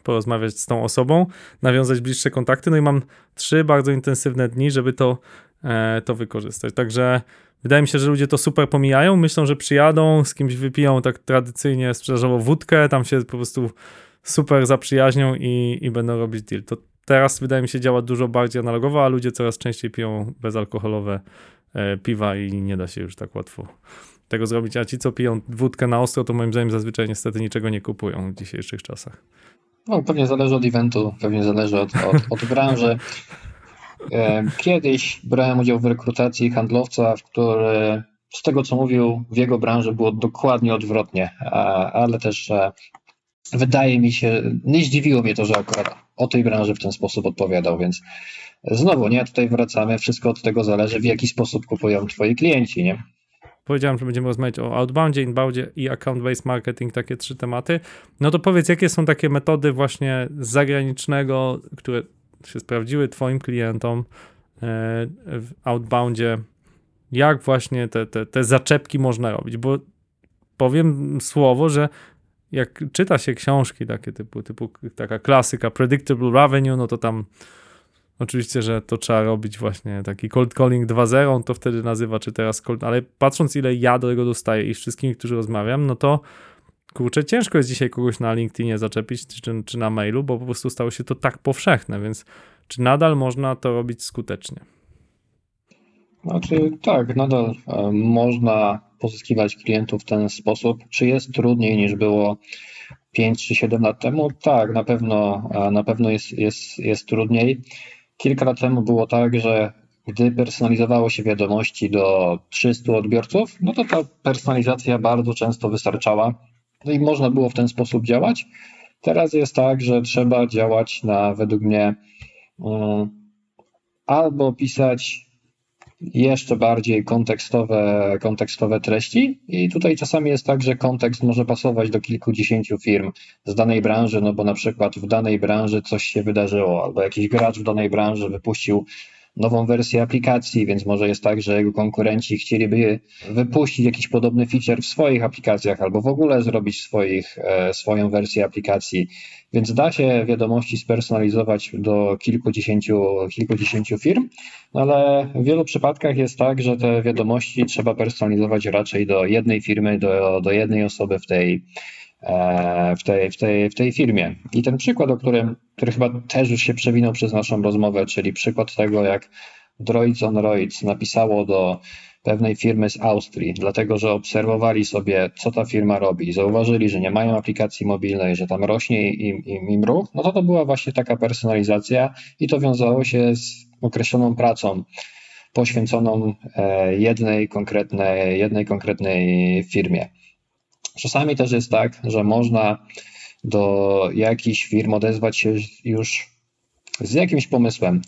porozmawiać z tą osobą, nawiązać bliższe kontakty. No i mam trzy bardzo intensywne dni, żeby to, e, to wykorzystać. Także wydaje mi się, że ludzie to super pomijają. Myślą, że przyjadą, z kimś wypiją tak tradycyjnie sprzedażowo wódkę, tam się po prostu super zaprzyjaźnią i, i będą robić deal. To Teraz wydaje mi się działa dużo bardziej analogowo, a ludzie coraz częściej piją bezalkoholowe e, piwa i nie da się już tak łatwo tego zrobić. A ci, co piją wódkę na ostro, to moim zdaniem zazwyczaj niestety niczego nie kupują w dzisiejszych czasach. No, pewnie zależy od eventu, pewnie zależy od, od, od branży. E, Kiedyś brałem udział w rekrutacji handlowca, w który z tego co mówił, w jego branży było dokładnie odwrotnie, ale też e, wydaje mi się, nie zdziwiło mnie to, że akurat o tej branży w ten sposób odpowiadał, więc znowu, nie, tutaj wracamy, wszystko od tego zależy, w jaki sposób kupują twoi klienci, nie? Powiedziałem, że będziemy rozmawiać o outboundzie, inboundzie i account-based marketing, takie trzy tematy. No to powiedz, jakie są takie metody właśnie z zagranicznego, które się sprawdziły twoim klientom e, w outboundzie, jak właśnie te, te, te zaczepki można robić, bo powiem słowo, że jak czyta się książki takie typu, typu taka klasyka Predictable Revenue, no to tam oczywiście, że to trzeba robić właśnie taki cold calling 2.0, on to wtedy nazywa, czy teraz cold, ale patrząc ile ja do tego dostaję i z wszystkimi, którzy rozmawiam, no to kurczę, ciężko jest dzisiaj kogoś na LinkedInie zaczepić, czy, czy na mailu, bo po prostu stało się to tak powszechne, więc czy nadal można to robić skutecznie? Znaczy tak, nadal e, można pozyskiwać klientów w ten sposób. Czy jest trudniej niż było 5 czy 7 lat temu? Tak, na pewno, e, na pewno jest, jest, jest trudniej. Kilka lat temu było tak, że gdy personalizowało się wiadomości do 300 odbiorców, no to ta personalizacja bardzo często wystarczała no i można było w ten sposób działać. Teraz jest tak, że trzeba działać na według mnie um, albo pisać jeszcze bardziej kontekstowe, kontekstowe treści. I tutaj czasami jest tak, że kontekst może pasować do kilkudziesięciu firm z danej branży, no bo na przykład w danej branży coś się wydarzyło, albo jakiś gracz w danej branży wypuścił nową wersję aplikacji, więc może jest tak, że jego konkurenci chcieliby wypuścić jakiś podobny feature w swoich aplikacjach albo w ogóle zrobić swoich, e, swoją wersję aplikacji. Więc da się wiadomości spersonalizować do kilkudziesięciu, kilkudziesięciu firm, no ale w wielu przypadkach jest tak, że te wiadomości trzeba personalizować raczej do jednej firmy, do, do jednej osoby w tej, w tej, w, tej, w tej firmie. I ten przykład, o którym, który chyba też już się przewinął przez naszą rozmowę, czyli przykład tego, jak Droids on Roids napisało do pewnej firmy z Austrii, dlatego że obserwowali sobie, co ta firma robi, zauważyli, że nie mają aplikacji mobilnej, że tam rośnie im, im, im ruch, no to to była właśnie taka personalizacja i to wiązało się z określoną pracą poświęconą e, jednej konkretnej, jednej konkretnej firmie. Czasami też jest tak, że można do jakichś firm odezwać się już z jakimś pomysłem.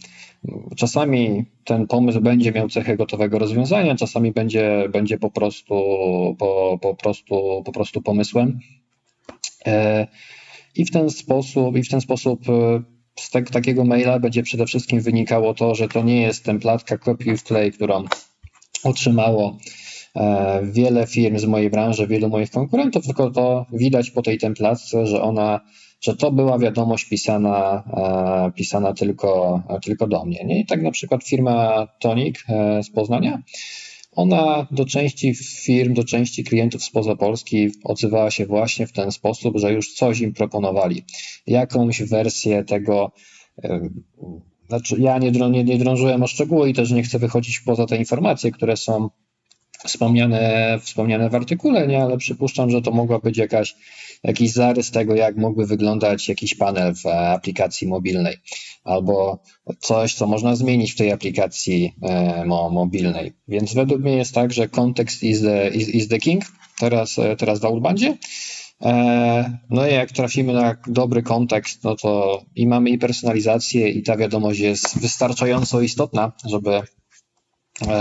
Czasami ten pomysł będzie miał cechę gotowego rozwiązania, czasami będzie, będzie po, prostu, po, po, prostu, po prostu pomysłem. E, I w ten sposób, i w ten sposób e, z te, takiego maila będzie przede wszystkim wynikało to, że to nie jest templatka copy wklej, którą otrzymało wiele firm z mojej branży, wielu moich konkurentów, tylko to widać po tej templatce, że ona że to była wiadomość pisana, e, pisana tylko, tylko do mnie. Nie? I tak na przykład firma Tonik e, z Poznania, ona do części firm, do części klientów spoza Polski odzywała się właśnie w ten sposób, że już coś im proponowali. Jakąś wersję tego, e, znaczy ja nie, nie, nie drążyłem o szczegóły i też nie chcę wychodzić poza te informacje, które są wspomniane, wspomniane w artykule, nie? ale przypuszczam, że to mogła być jakaś jakiś zarys tego, jak mógłby wyglądać jakiś panel w aplikacji mobilnej, albo coś, co można zmienić w tej aplikacji e, mobilnej. Więc według mnie jest tak, że kontekst is the, is, is the king teraz, e, teraz w Outbandzie. E, no i jak trafimy na dobry kontekst, no to i mamy i personalizację, i ta wiadomość jest wystarczająco istotna, żeby,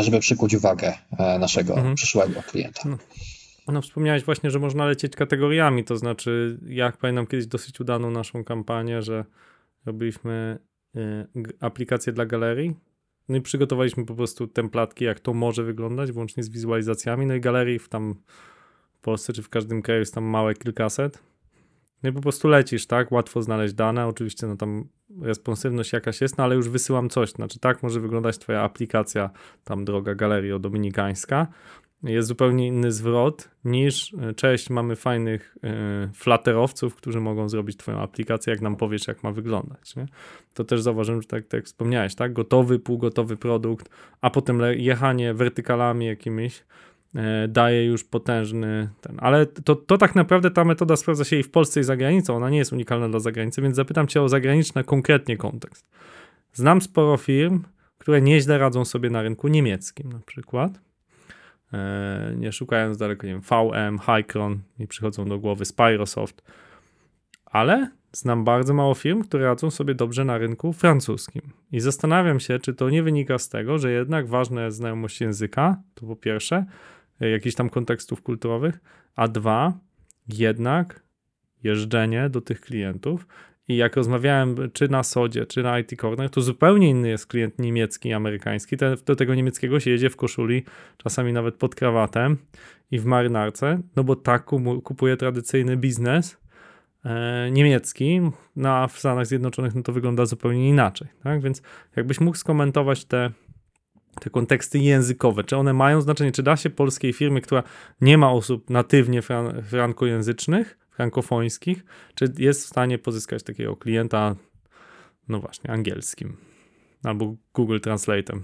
żeby przykuć uwagę naszego mhm. przyszłego klienta. No. No, wspomniałeś właśnie, że można lecieć kategoriami, to znaczy, jak pamiętam kiedyś dosyć udaną naszą kampanię, że robiliśmy y, aplikację dla galerii, no i przygotowaliśmy po prostu templatki, jak to może wyglądać, włącznie z wizualizacjami, no i galerii w tam w Polsce czy w każdym kraju jest tam małe kilkaset. No i po prostu lecisz, tak? Łatwo znaleźć dane, oczywiście no tam responsywność jakaś jest, no ale już wysyłam coś, znaczy tak może wyglądać twoja aplikacja, tam droga galerii dominikańska, jest zupełnie inny zwrot niż e, cześć, mamy fajnych y, flaterowców, którzy mogą zrobić twoją aplikację, jak nam powiesz, jak ma wyglądać. Nie? To też zauważyłem, że tak, tak wspomniałeś, tak? Gotowy, półgotowy produkt, a potem jechanie wertykalami jakimiś, daje już potężny ten. Ale to, to tak naprawdę ta metoda sprawdza się i w Polsce i za granicą. Ona nie jest unikalna dla zagranicy, więc zapytam cię o zagraniczny konkretnie kontekst. Znam sporo firm, które nieźle radzą sobie na rynku niemieckim na przykład. E, nie szukając daleko, nie wiem, VM, Hycron, mi przychodzą do głowy Spyrosoft, ale znam bardzo mało firm, które radzą sobie dobrze na rynku francuskim. I zastanawiam się, czy to nie wynika z tego, że jednak ważna jest znajomość języka, to po pierwsze, e, jakichś tam kontekstów kulturowych, a dwa, jednak jeżdżenie do tych klientów. I jak rozmawiałem czy na Sodzie, czy na IT Corner, to zupełnie inny jest klient niemiecki amerykański. Ten, do tego niemieckiego się jedzie w koszuli, czasami nawet pod krawatem i w marynarce, no bo tak kupuje tradycyjny biznes e, niemiecki, no a w Stanach Zjednoczonych no to wygląda zupełnie inaczej. Tak? Więc jakbyś mógł skomentować te, te konteksty językowe, czy one mają znaczenie, czy da się polskiej firmie, która nie ma osób natywnie fran frankojęzycznych, frankofońskich, czy jest w stanie pozyskać takiego klienta, no właśnie, angielskim albo Google Translate'em?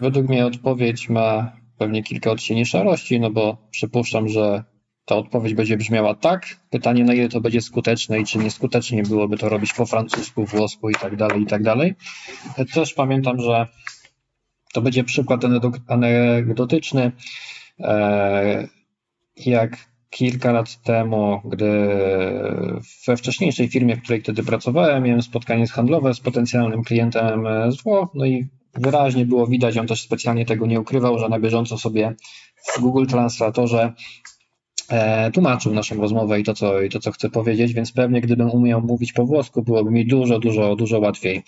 Według mnie odpowiedź ma pewnie kilka odcieni szarości, no bo przypuszczam, że ta odpowiedź będzie brzmiała tak. Pytanie, na ile to będzie skuteczne i czy nieskutecznie byłoby to robić po francusku, włosku i tak dalej, i tak dalej. Też pamiętam, że to będzie przykład anegdotyczny. E, jak kilka lat temu, gdy we wcześniejszej firmie, w której wtedy pracowałem, miałem spotkanie handlowe z potencjalnym klientem z Włoch, no i wyraźnie było widać, on też specjalnie tego nie ukrywał, że na bieżąco sobie w Google Translatorze e, tłumaczył naszą rozmowę i to, co, i to, co chcę powiedzieć, więc pewnie gdybym umiał mówić po włosku, byłoby mi dużo, dużo, dużo łatwiej.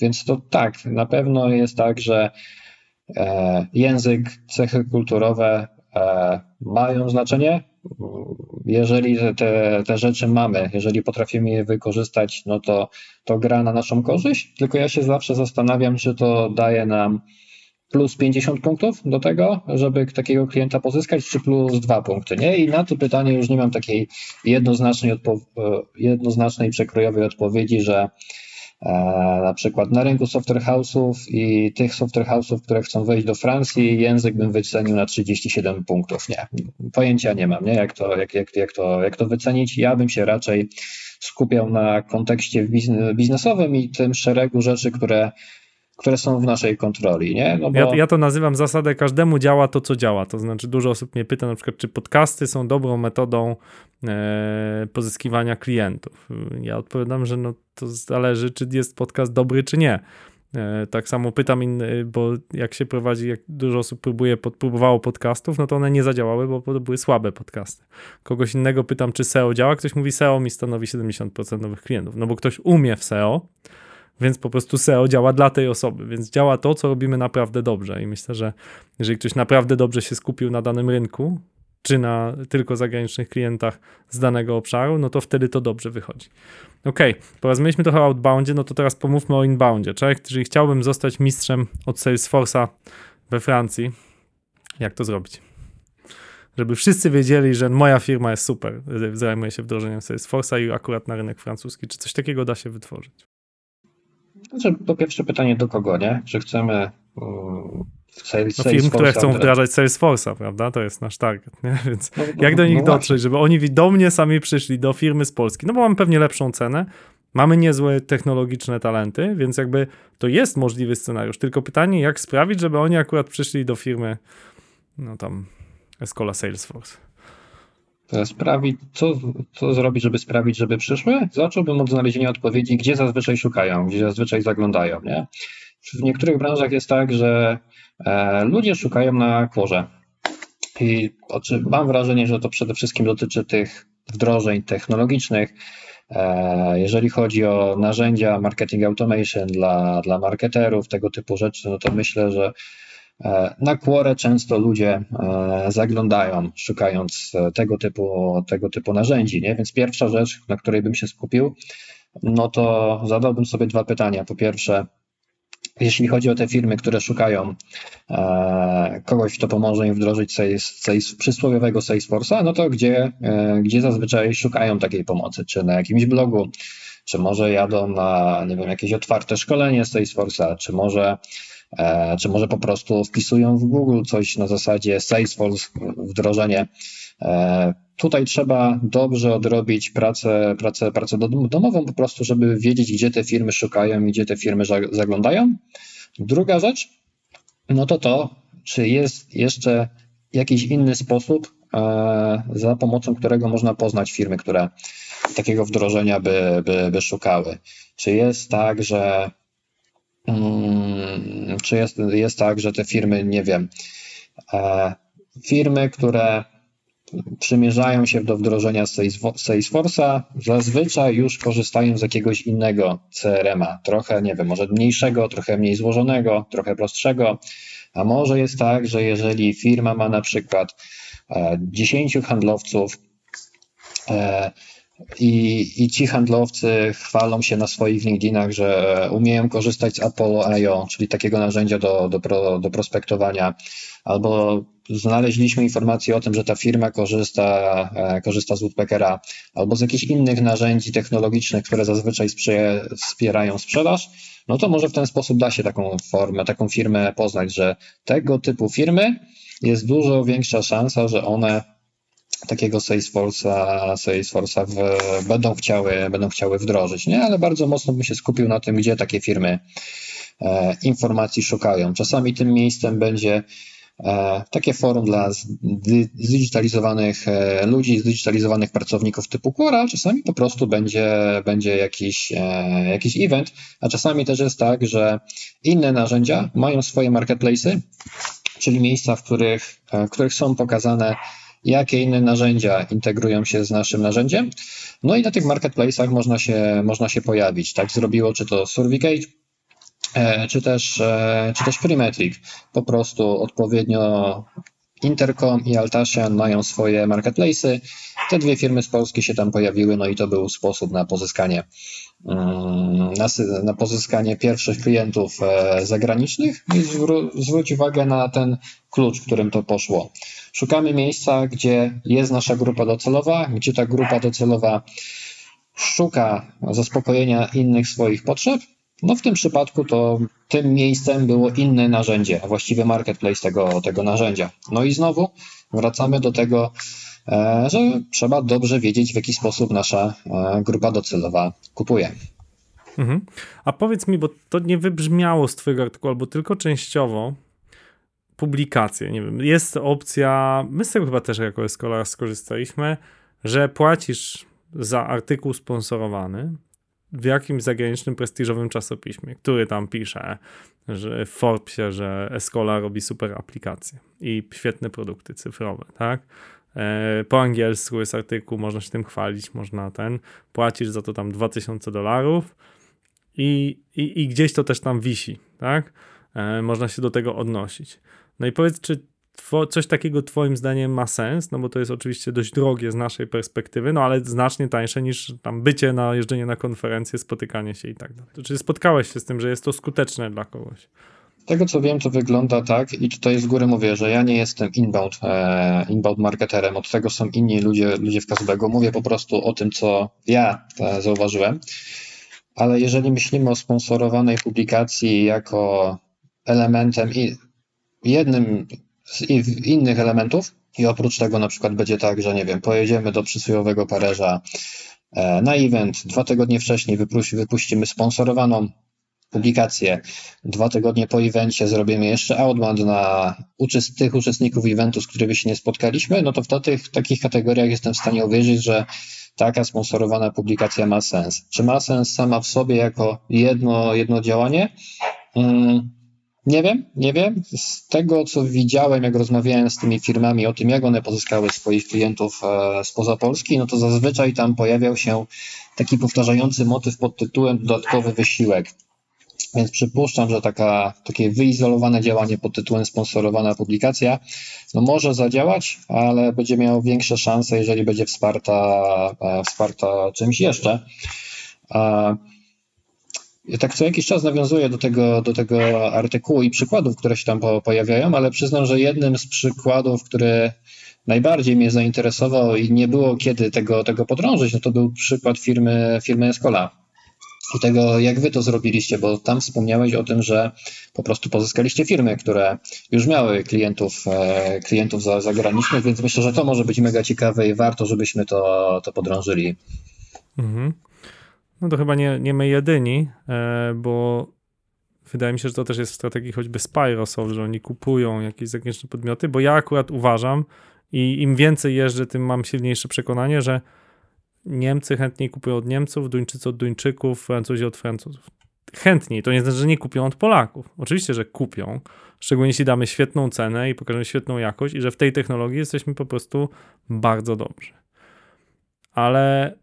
Więc to tak, na pewno jest tak, że język, cechy kulturowe e, mają znaczenie, jeżeli te, te rzeczy mamy, jeżeli potrafimy je wykorzystać, no to, to gra na naszą korzyść. Tylko ja się zawsze zastanawiam, czy to daje nam plus 50 punktów do tego, żeby takiego klienta pozyskać, czy plus 2 punkty, nie? I na to pytanie już nie mam takiej jednoznacznej, odpo- jednoznacznej przekrojowej odpowiedzi, że E, na przykład na rynku software house'ów i tych software house'ów, które chcą wejść do Francji, język bym wycenił na 37 punktów. Nie, pojęcia nie mam, nie? Jak, to, jak, jak, jak, to, jak to wycenić. Ja bym się raczej skupiał na kontekście biznesowym i tym szeregu rzeczy, które które są w naszej kontroli. Nie? No bo... ja, ja, to nazywam zasadę każdemu działa to, co działa. To znaczy dużo osób mnie pyta na przykład, czy podcasty są dobrą metodą e, pozyskiwania klientów. Ja odpowiadam, że no, to zależy, czy jest podcast dobry, czy nie. E, tak samo pytam, inny, bo jak się prowadzi, jak dużo osób próbuje, próbowało podcastów, no to one nie zadziałały, bo to były słabe podcasty. Kogoś innego pytam, czy SEO działa, ktoś mówi SEO mi stanowi 70% nowych klientów, no bo ktoś umie w SEO, więc po prostu SEO działa dla tej osoby, więc działa to, co robimy naprawdę dobrze. I myślę, że jeżeli ktoś naprawdę dobrze się skupił na danym rynku, czy na tylko zagranicznych klientach z danego obszaru, no to wtedy to dobrze wychodzi. Ok, porozmawialiśmy trochę o outboundzie, no to teraz pomówmy o inboundzie. Czyli jeżeli chciałbym zostać mistrzem od Salesforce'a we Francji, jak to zrobić? Żeby wszyscy wiedzieli, że moja firma jest super, zajmuje się wdrożeniem Salesforce'a i akurat na rynek francuski. Czy coś takiego da się wytworzyć? Znaczy, po pierwsze pytanie do kogo, nie? Czy chcemy um, Sales, no firm, które chcą wdrażać Salesforce'a, prawda? To jest nasz target, nie? Więc no, no, jak do nich no dotrzeć, żeby oni do mnie sami przyszli, do firmy z Polski? No bo mamy pewnie lepszą cenę, mamy niezłe technologiczne talenty, więc jakby to jest możliwy scenariusz. Tylko pytanie, jak sprawić, żeby oni akurat przyszli do firmy, no tam, Escola Salesforce. Sprawić, co, co zrobić, żeby sprawić, żeby przyszły? Zacząłbym od znalezienia odpowiedzi, gdzie zazwyczaj szukają, gdzie zazwyczaj zaglądają. Nie? W niektórych branżach jest tak, że e, ludzie szukają na korze. I mam wrażenie, że to przede wszystkim dotyczy tych wdrożeń technologicznych. E, jeżeli chodzi o narzędzia marketing automation dla, dla marketerów, tego typu rzeczy, no to myślę, że E, na Quora często ludzie zaglądają, szukając tego typu, tego typu narzędzi. Nie? Więc pierwsza rzecz, na której bym się skupił, no to zadałbym sobie dwa pytania. Po pierwsze, jeśli chodzi o te firmy, które szukają kogoś, kto pomoże im wdrożyć sales, sales, przysłowiowego Salesforce'a, no to gdzie, gdzie zazwyczaj szukają takiej pomocy? Czy na jakimś blogu, czy może jadą na nie wiem, jakieś otwarte szkolenie Salesforce'a, czy może e, czy może po prostu wpisują w Google coś na zasadzie Salesforce, wdrożenie. Tutaj trzeba dobrze odrobić pracę, pracę, pracę dom- domową, po prostu, żeby wiedzieć, gdzie te firmy szukają i gdzie te firmy za- zaglądają. Druga rzecz, no to to, czy jest jeszcze jakiś inny sposób, e, za pomocą którego można poznać firmy, które takiego wdrożenia by, by, by szukały. Czy jest tak, że mm, czy jest, jest tak, że te firmy, nie wiem, e, firmy, które przymierzają się do wdrożenia Salesfo- Salesforce'a, zazwyczaj już korzystają z jakiegoś innego CRM-a, trochę, nie wiem, może mniejszego, trochę mniej złożonego, trochę prostszego, a może jest tak, że jeżeli firma ma na przykład e, 10 handlowców e, i, i ci handlowcy chwalą się na swoich LinkedInach, że umieją korzystać z Apollo.io, czyli takiego narzędzia do, do, pro, do prospektowania, albo znaleźliśmy informację o tym, że ta firma korzysta, e, korzysta z Woodpeckera, albo z jakichś innych narzędzi technologicznych, które zazwyczaj wspierają sprzedaż, no to może w ten sposób da się taką formę, taką firmę poznać, że tego typu firmy jest dużo większa szansa, że one takiego Salesforce'a, Salesforce'a w, będą, chciały, będą chciały wdrożyć, nie? Ale bardzo mocno bym się skupił na tym, gdzie takie firmy e, informacji szukają. Czasami tym miejscem będzie e, takie forum dla zdigitalizowanych e, ludzi, zdigitalizowanych pracowników typu Quora, czasami po prostu będzie, będzie jakiś, e, jakiś event, a czasami też jest tak, że inne narzędzia mają swoje marketplace'y, czyli miejsca, w których, e, w których są pokazane jakie inne narzędzia integrują się z naszym narzędziem. No i na tych marketplace'ach można się, można się pojawić. Tak zrobiło czy to Surveycade, e, czy też, e, czy też Primetric. Po prostu odpowiednio Intercom i Altasian mają swoje marketplace'y. Te dwie firmy z Polski się tam pojawiły, no i to był sposób na pozyskanie mm, na, na pozyskanie pierwszych klientów e, zagranicznych i zwró- zwróć uwagę na ten klucz, którym to poszło. Szukamy miejsca, gdzie jest nasza grupa docelowa, gdzie ta grupa docelowa szuka zaspokojenia innych swoich potrzeb. No w tym przypadku to tym miejscem było inne narzędzie, a właściwie marketplace tego, tego narzędzia. No i znowu wracamy do tego, że trzeba dobrze wiedzieć, w jaki sposób nasza e, grupa docelowa kupuje. Mhm. A powiedz mi, bo to nie wybrzmiało z twojego artykułu, albo tylko częściowo, publikacje, nie wiem, jest opcja, my z tego chyba też jako Escolar skorzystaliśmy, że płacisz za artykuł sponsorowany w jakimś zagranicznym prestiżowym czasopiśmie, który tam pisze, że w Forbesie, że Escola robi super aplikacje i świetne produkty cyfrowe, tak? E, Po angielsku jest artykuł, można się tym chwalić, można ten, płacisz za to tam 2000 dolarów i, i, i gdzieś to też tam wisi, tak? E, można się do tego odnosić. No i powiedz, czy two, coś takiego Twoim zdaniem ma sens? No bo to jest oczywiście dość drogie z naszej perspektywy, no ale znacznie tańsze niż tam bycie na jeżdżenie na konferencje, spotykanie się i tak dalej. Czy spotkałeś się z tym, że jest to skuteczne dla kogoś? Z tego co wiem, to wygląda tak, i tutaj z góry mówię, że ja nie jestem inbound, e, inbound marketerem, od tego są inni ludzie, ludzie w Kazbego. Mówię po prostu o tym, co ja e, zauważyłem. Ale jeżeli myślimy o sponsorowanej publikacji jako elementem i jednym z innych elementów, i oprócz tego na przykład będzie tak, że nie wiem, pojedziemy do przysłowiowego Paryża e, na event, dwa tygodnie wcześniej wypuści- wypuścimy sponsorowaną publikację. Dwa tygodnie po evencie zrobimy jeszcze outbound na uczest- tych uczestników eventu, z którymi się nie spotkaliśmy, no to w tych, takich kategoriach jestem w stanie uwierzyć, że taka sponsorowana publikacja ma sens. Czy ma sens sama w sobie jako jedno, jedno działanie? Mm, nie wiem, nie wiem. Z tego, co widziałem, jak rozmawiałem z tymi firmami o tym, jak one pozyskały swoich klientów e, spoza Polski, no to zazwyczaj tam pojawiał się taki powtarzający motyw pod tytułem dodatkowy wysiłek. Więc przypuszczam, że taka, takie wyizolowane działanie pod tytułem sponsorowana publikacja no może zadziałać, ale będzie miało większe szanse, jeżeli będzie wsparta, e, wsparta czymś jeszcze. A ja tak co jakiś czas nawiązuję do tego, do tego artykułu i przykładów, które się tam po, pojawiają, ale przyznam, że jednym z przykładów, który najbardziej mnie zainteresował i nie było kiedy tego, tego podrążyć, no to był przykład firmy, firmy Escola. I tego, jak wy to zrobiliście, bo tam wspomniałeś o tym, że po prostu pozyskaliście firmy, które już miały klientów, e, klientów za, zagranicznych, więc myślę, że to może być mega ciekawe i warto, żebyśmy to, to podrążyli. Mhm. No to chyba nie, nie my jedyni, e, bo wydaje mi się, że to też jest w strategii choćby Spyrosoft, że oni kupują jakieś zagraniczne podmioty, bo ja akurat uważam i im więcej jeżdżę, tym mam silniejsze przekonanie, że Niemcy chętniej kupują od Niemców, Duńczycy od Duńczyków, Francuzi od Francuzów. Chętniej, to nie znaczy, że nie kupią od Polaków. Oczywiście, że kupią, szczególnie jeśli damy świetną cenę i pokażemy świetną jakość i że w tej technologii jesteśmy po prostu bardzo dobrzy. Ale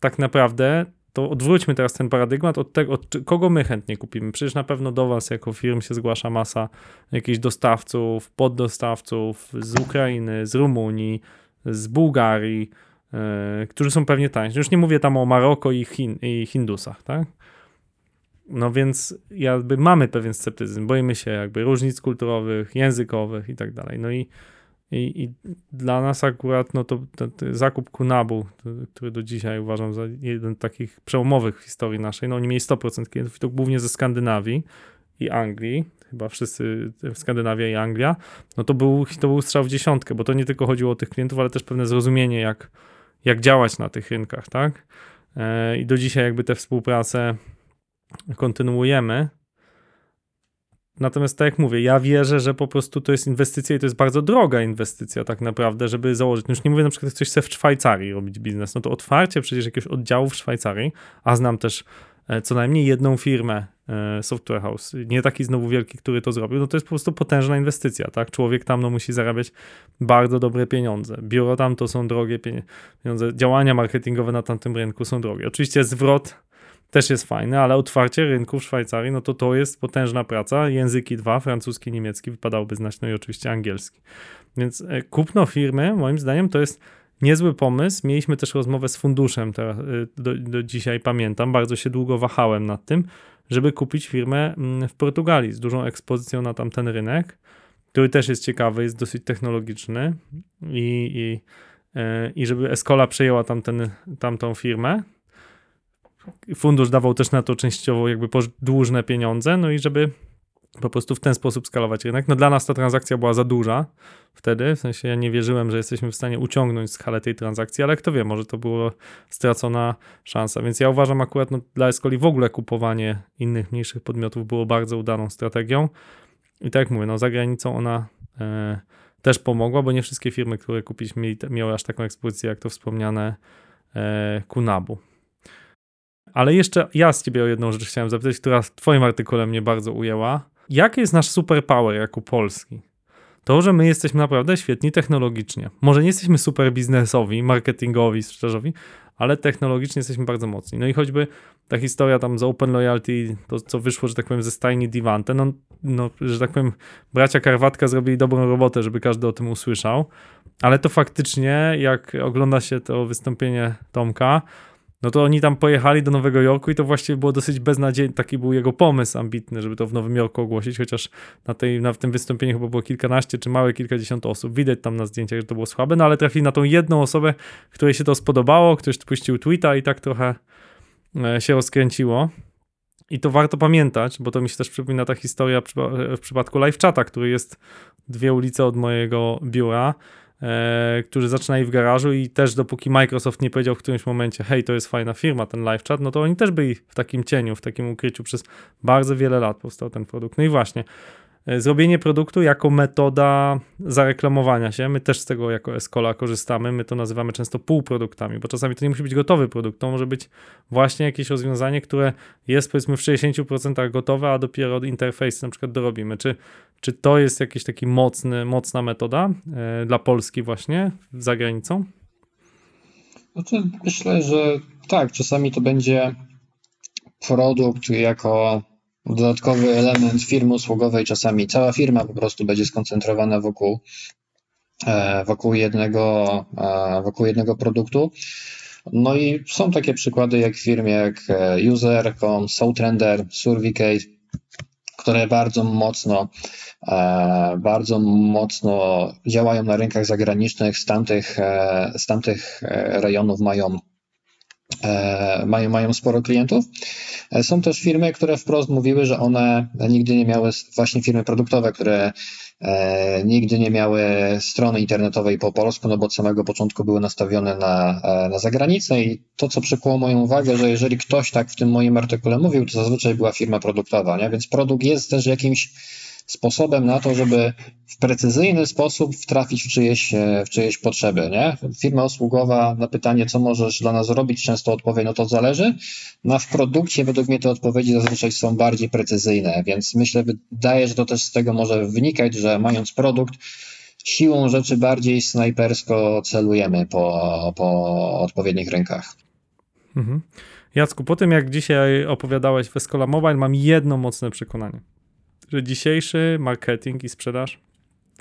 tak naprawdę to odwróćmy teraz ten paradygmat od tego, od kogo my chętnie kupimy. Przecież na pewno do Was jako firm się zgłasza masa jakichś dostawców, poddostawców z Ukrainy, z Rumunii, z Bułgarii, którzy są pewnie tańsi. Już nie mówię tam o Maroko i, Chin, i Hindusach, tak? No więc jakby mamy pewien sceptycyzm, boimy się jakby różnic kulturowych, językowych i tak dalej. No i i, I, dla nas akurat no to, to, to zakup Kunabu, to, który do dzisiaj uważam za jeden z takich przełomowych w historii naszej, no oni mieli 100% klientów i to głównie ze Skandynawii i Anglii, chyba wszyscy Skandynawia i Anglia, no to był, to był strzał w dziesiątkę, bo to nie tylko chodziło o tych klientów, ale też pewne zrozumienie, jak, jak działać na tych rynkach, tak? E, I do dzisiaj jakby tę współpracę kontynuujemy. Natomiast tak jak mówię, ja wierzę, że po prostu to jest inwestycja i to jest bardzo droga inwestycja tak naprawdę, żeby założyć. No już nie mówię na przykład, ktoś chce w Szwajcarii robić biznes, no to otwarcie przecież jakiegoś oddziału w Szwajcarii, a znam też e, co najmniej jedną firmę software house, nie taki znowu wielki, który to zrobił, no to jest po prostu potężna inwestycja, tak? Człowiek tam no, musi zarabiać bardzo dobre pieniądze. Biuro tam to są drogie pieniądze, działania marketingowe na tamtym rynku są drogie. Oczywiście zwrot też jest fajne, ale otwarcie rynku w Szwajcarii, no to to jest potężna praca. Języki dwa, francuski, niemiecki, wypadałoby znać, no i oczywiście angielski. Więc e, kupno firmy, moim zdaniem, to jest niezły pomysł. Mieliśmy też rozmowę z funduszem, teraz, e, do, do dzisiaj pamiętam, bardzo się długo wahałem nad tym, żeby kupić firmę mm, w Portugalii z dużą ekspozycją na tamten rynek, który też jest ciekawy, jest dosyć technologiczny i, i, e, i żeby Escola przejęła tamten, tamtą firmę fundusz dawał też na to częściowo jakby dłużne pieniądze, no i żeby po prostu w ten sposób skalować rynek. No dla nas ta transakcja była za duża wtedy, w sensie ja nie wierzyłem, że jesteśmy w stanie uciągnąć skalę tej transakcji, ale kto wie, może to była stracona szansa, więc ja uważam akurat no, dla Escoli w ogóle kupowanie innych mniejszych podmiotów było bardzo udaną strategią i tak jak mówię, no za granicą ona e, też pomogła, bo nie wszystkie firmy, które kupiliśmy miały aż taką ekspozycję jak to wspomniane e, Kunabu. Ale jeszcze ja z ciebie o jedną rzecz chciałem zapytać, która w twoim artykule mnie bardzo ujęła. Jaki jest nasz superpower jako Polski? To, że my jesteśmy naprawdę świetni technologicznie. Może nie jesteśmy super biznesowi, marketingowi, sprzedażowi, ale technologicznie jesteśmy bardzo mocni. No i choćby ta historia tam z Open Loyalty, to co wyszło, że tak powiem, ze stajni Divante, no, no że tak powiem, bracia Karwatka zrobili dobrą robotę, żeby każdy o tym usłyszał, ale to faktycznie, jak ogląda się to wystąpienie Tomka, no to oni tam pojechali do Nowego Jorku i to właściwie było dosyć beznadziejne. Taki był jego pomysł ambitny, żeby to w Nowym Jorku ogłosić, chociaż na, tej, na tym wystąpieniu chyba było kilkanaście czy małe kilkadziesiąt osób. Widać tam na zdjęciach, że to było słabe, no ale trafili na tą jedną osobę, której się to spodobało, ktoś puścił tweeta i tak trochę e, się rozkręciło. I to warto pamiętać, bo to mi się też przypomina ta historia w przypadku live chata, który jest dwie ulice od mojego biura e, którzy zaczynali w garażu i też dopóki Microsoft nie powiedział w którymś momencie, hej, to jest fajna firma, ten live chat, no to oni też byli w takim cieniu, w takim ukryciu przez bardzo wiele lat powstał ten produkt. No i właśnie, zrobienie produktu jako metoda zareklamowania się. My też z tego jako Escola korzystamy. My to nazywamy często półproduktami, bo czasami to nie musi być gotowy produkt. To może być właśnie jakieś rozwiązanie, które jest powiedzmy w 60% gotowe, a dopiero od interfejsu na przykład dorobimy. Czy, czy to jest jakiś taki mocny, mocna metoda e, dla Polski właśnie za granicą? Znaczy, myślę, że tak, czasami to będzie produkt jako dodatkowy element firmy usługowej, czasami cała firma po prostu będzie skoncentrowana wokół, e, wokół, jednego, e, wokół jednego produktu. No i są takie przykłady jak w firmie jak e, User.com, SoulTrender, Surveycase, które bardzo mocno, bardzo mocno działają na rynkach zagranicznych, z tamtych, z tamtych rejonów mają mają, mają sporo klientów. E, Są też firmy, które wprost mówiły, że one nigdy nie miały, właśnie firmy produktowe, które e, nigdy nie miały strony internetowej po polsku, no bo od samego początku były nastawione na, e, na zagranicę i to, co przykuło moją uwagę, że jeżeli ktoś tak w tym moim artykule mówił, to zazwyczaj była firma produktowa, nie? więc produkt jest też jakimś sposobem na to, żeby w precyzyjny sposób wtrafić w czyjeś, e, w czyjeś potrzeby. Nie? Firma usługowa na pytanie, co możesz dla nas zrobić, często odpowie, no to zależy. No w produkcie według mnie te odpowiedzi zazwyczaj są bardziej precyzyjne, więc myślę, wydaje, że to też z tego może wynikać, że mając produkt, siłą rzeczy bardziej snajpersko celujemy po, po odpowiednich rynkach. Mhm. Jacku, po tym jak dzisiaj opowiadałeś w Escola Mobile, mam jedno mocne przekonanie, że dzisiejszy marketing i sprzedaż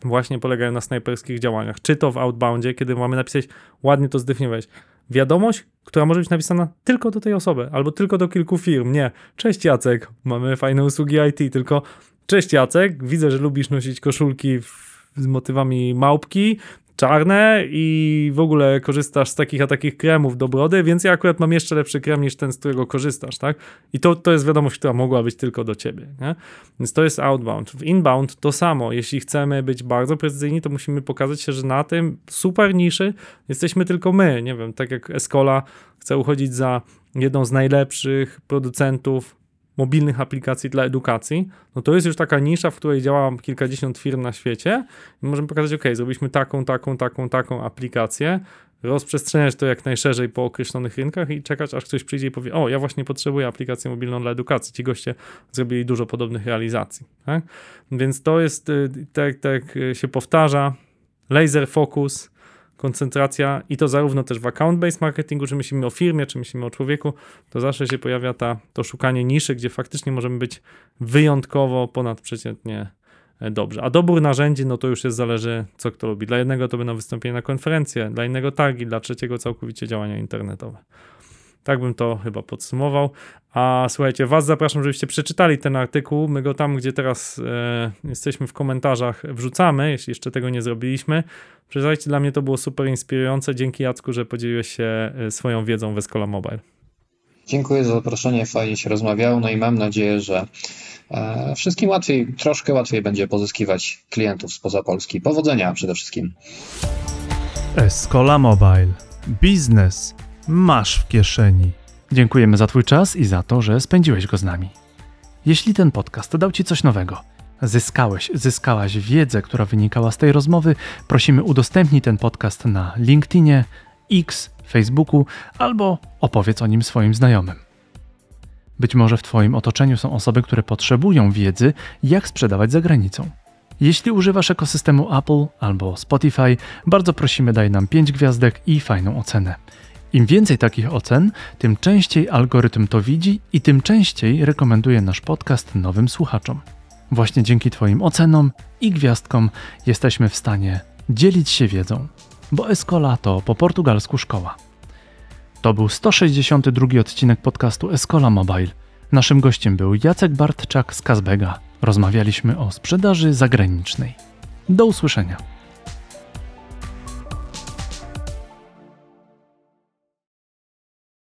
właśnie polegają na snajperskich działaniach. Czy to w outboundzie, kiedy mamy napisać, ładnie to zdefiniowałeś, wiadomość, która może być napisana tylko do tej osoby, albo tylko do kilku firm. Nie, cześć Jacek, mamy fajne usługi IT, tylko cześć Jacek, widzę, że lubisz nosić koszulki w, z motywami małpki, czarne i w ogóle korzystasz z takich a takich kremów do brody, więc ja akurat mam jeszcze lepszy krem niż ten, z którego korzystasz, tak? I to, to jest wiadomość, która mogła być tylko do ciebie, nie? Więc to jest outbound. W inbound to samo. Jeśli chcemy być bardzo precyzyjni, to musimy pokazać się, że na tym super niszy jesteśmy tylko my. Nie wiem, tak jak Escola chce uchodzić za jedną z najlepszych producentów mobilnych aplikacji dla edukacji, no to jest już taka nisza, w której działa kilkadziesiąt firm na świecie i możemy pokazać, ok, zrobiliśmy taką, taką, taką, taką aplikację, rozprzestrzeniać to jak najszerzej po określonych rynkach i czekać, aż ktoś przyjdzie i powie, o, ja właśnie potrzebuję aplikację mobilną dla edukacji. Ci goście zrobili dużo podobnych realizacji. Tak? Więc to jest, y, tak, tak y, się powtarza, laser focus, koncentracja i to zarówno też w account-based marketingu, czy myślimy o firmie, czy myślimy o człowieku, to zawsze się pojawia ta, to szukanie niszy, gdzie faktycznie możemy być wyjątkowo, ponadprzeciętnie e, dobrze. A dobór narzędzi, no to już jest zależy, co kto lubi. Dla jednego to będą wystąpienia na konferencję, dla innego targi, dla trzeciego całkowicie działania internetowe. Tak bym to chyba podsumował. A słuchajcie, Was zapraszam, żebyście przeczytali ten artykuł. My go tam, gdzie teraz e, jesteśmy w komentarzach, wrzucamy, jeśli jeszcze tego nie zrobiliśmy. Przeczytajcie, dla mnie to było super inspirujące. Dzięki Jacku, że podzieliłeś się e, swoją wiedzą w Escola Mobile. Dziękuję za zaproszenie, fajnie się rozmawiało, no i mam nadzieję, że e, wszystkim łatwiej, troszkę łatwiej będzie pozyskiwać klientów spoza Polski. Powodzenia przede wszystkim. Escola Mobile. Biznes masz w kieszeni. Dziękujemy za Twój czas i za to, że spędziłeś go z nami. Jeśli ten podcast dał Ci coś nowego, zyskałeś, zyskałaś wiedzę, która wynikała z tej rozmowy, prosimy udostępnij ten podcast na LinkedInie, X, Facebooku albo opowiedz o nim swoim znajomym. Być może w Twoim otoczeniu są osoby, które potrzebują wiedzy, jak sprzedawać za granicą. Jeśli używasz ekosystemu Apple albo Spotify, bardzo prosimy daj nam 5 gwiazdek i fajną ocenę. Im więcej takich ocen, tym częściej algorytm to widzi i tym częściej rekomenduje nasz podcast nowym słuchaczom. Właśnie dzięki Twoim ocenom i gwiazdkom jesteśmy w stanie dzielić się wiedzą, bo Escola to po portugalsku szkoła. To był 162 odcinek podcastu Escola Mobile. Naszym gościem był Jacek Bartczak z Kazbega. Rozmawialiśmy o sprzedaży zagranicznej. Do usłyszenia.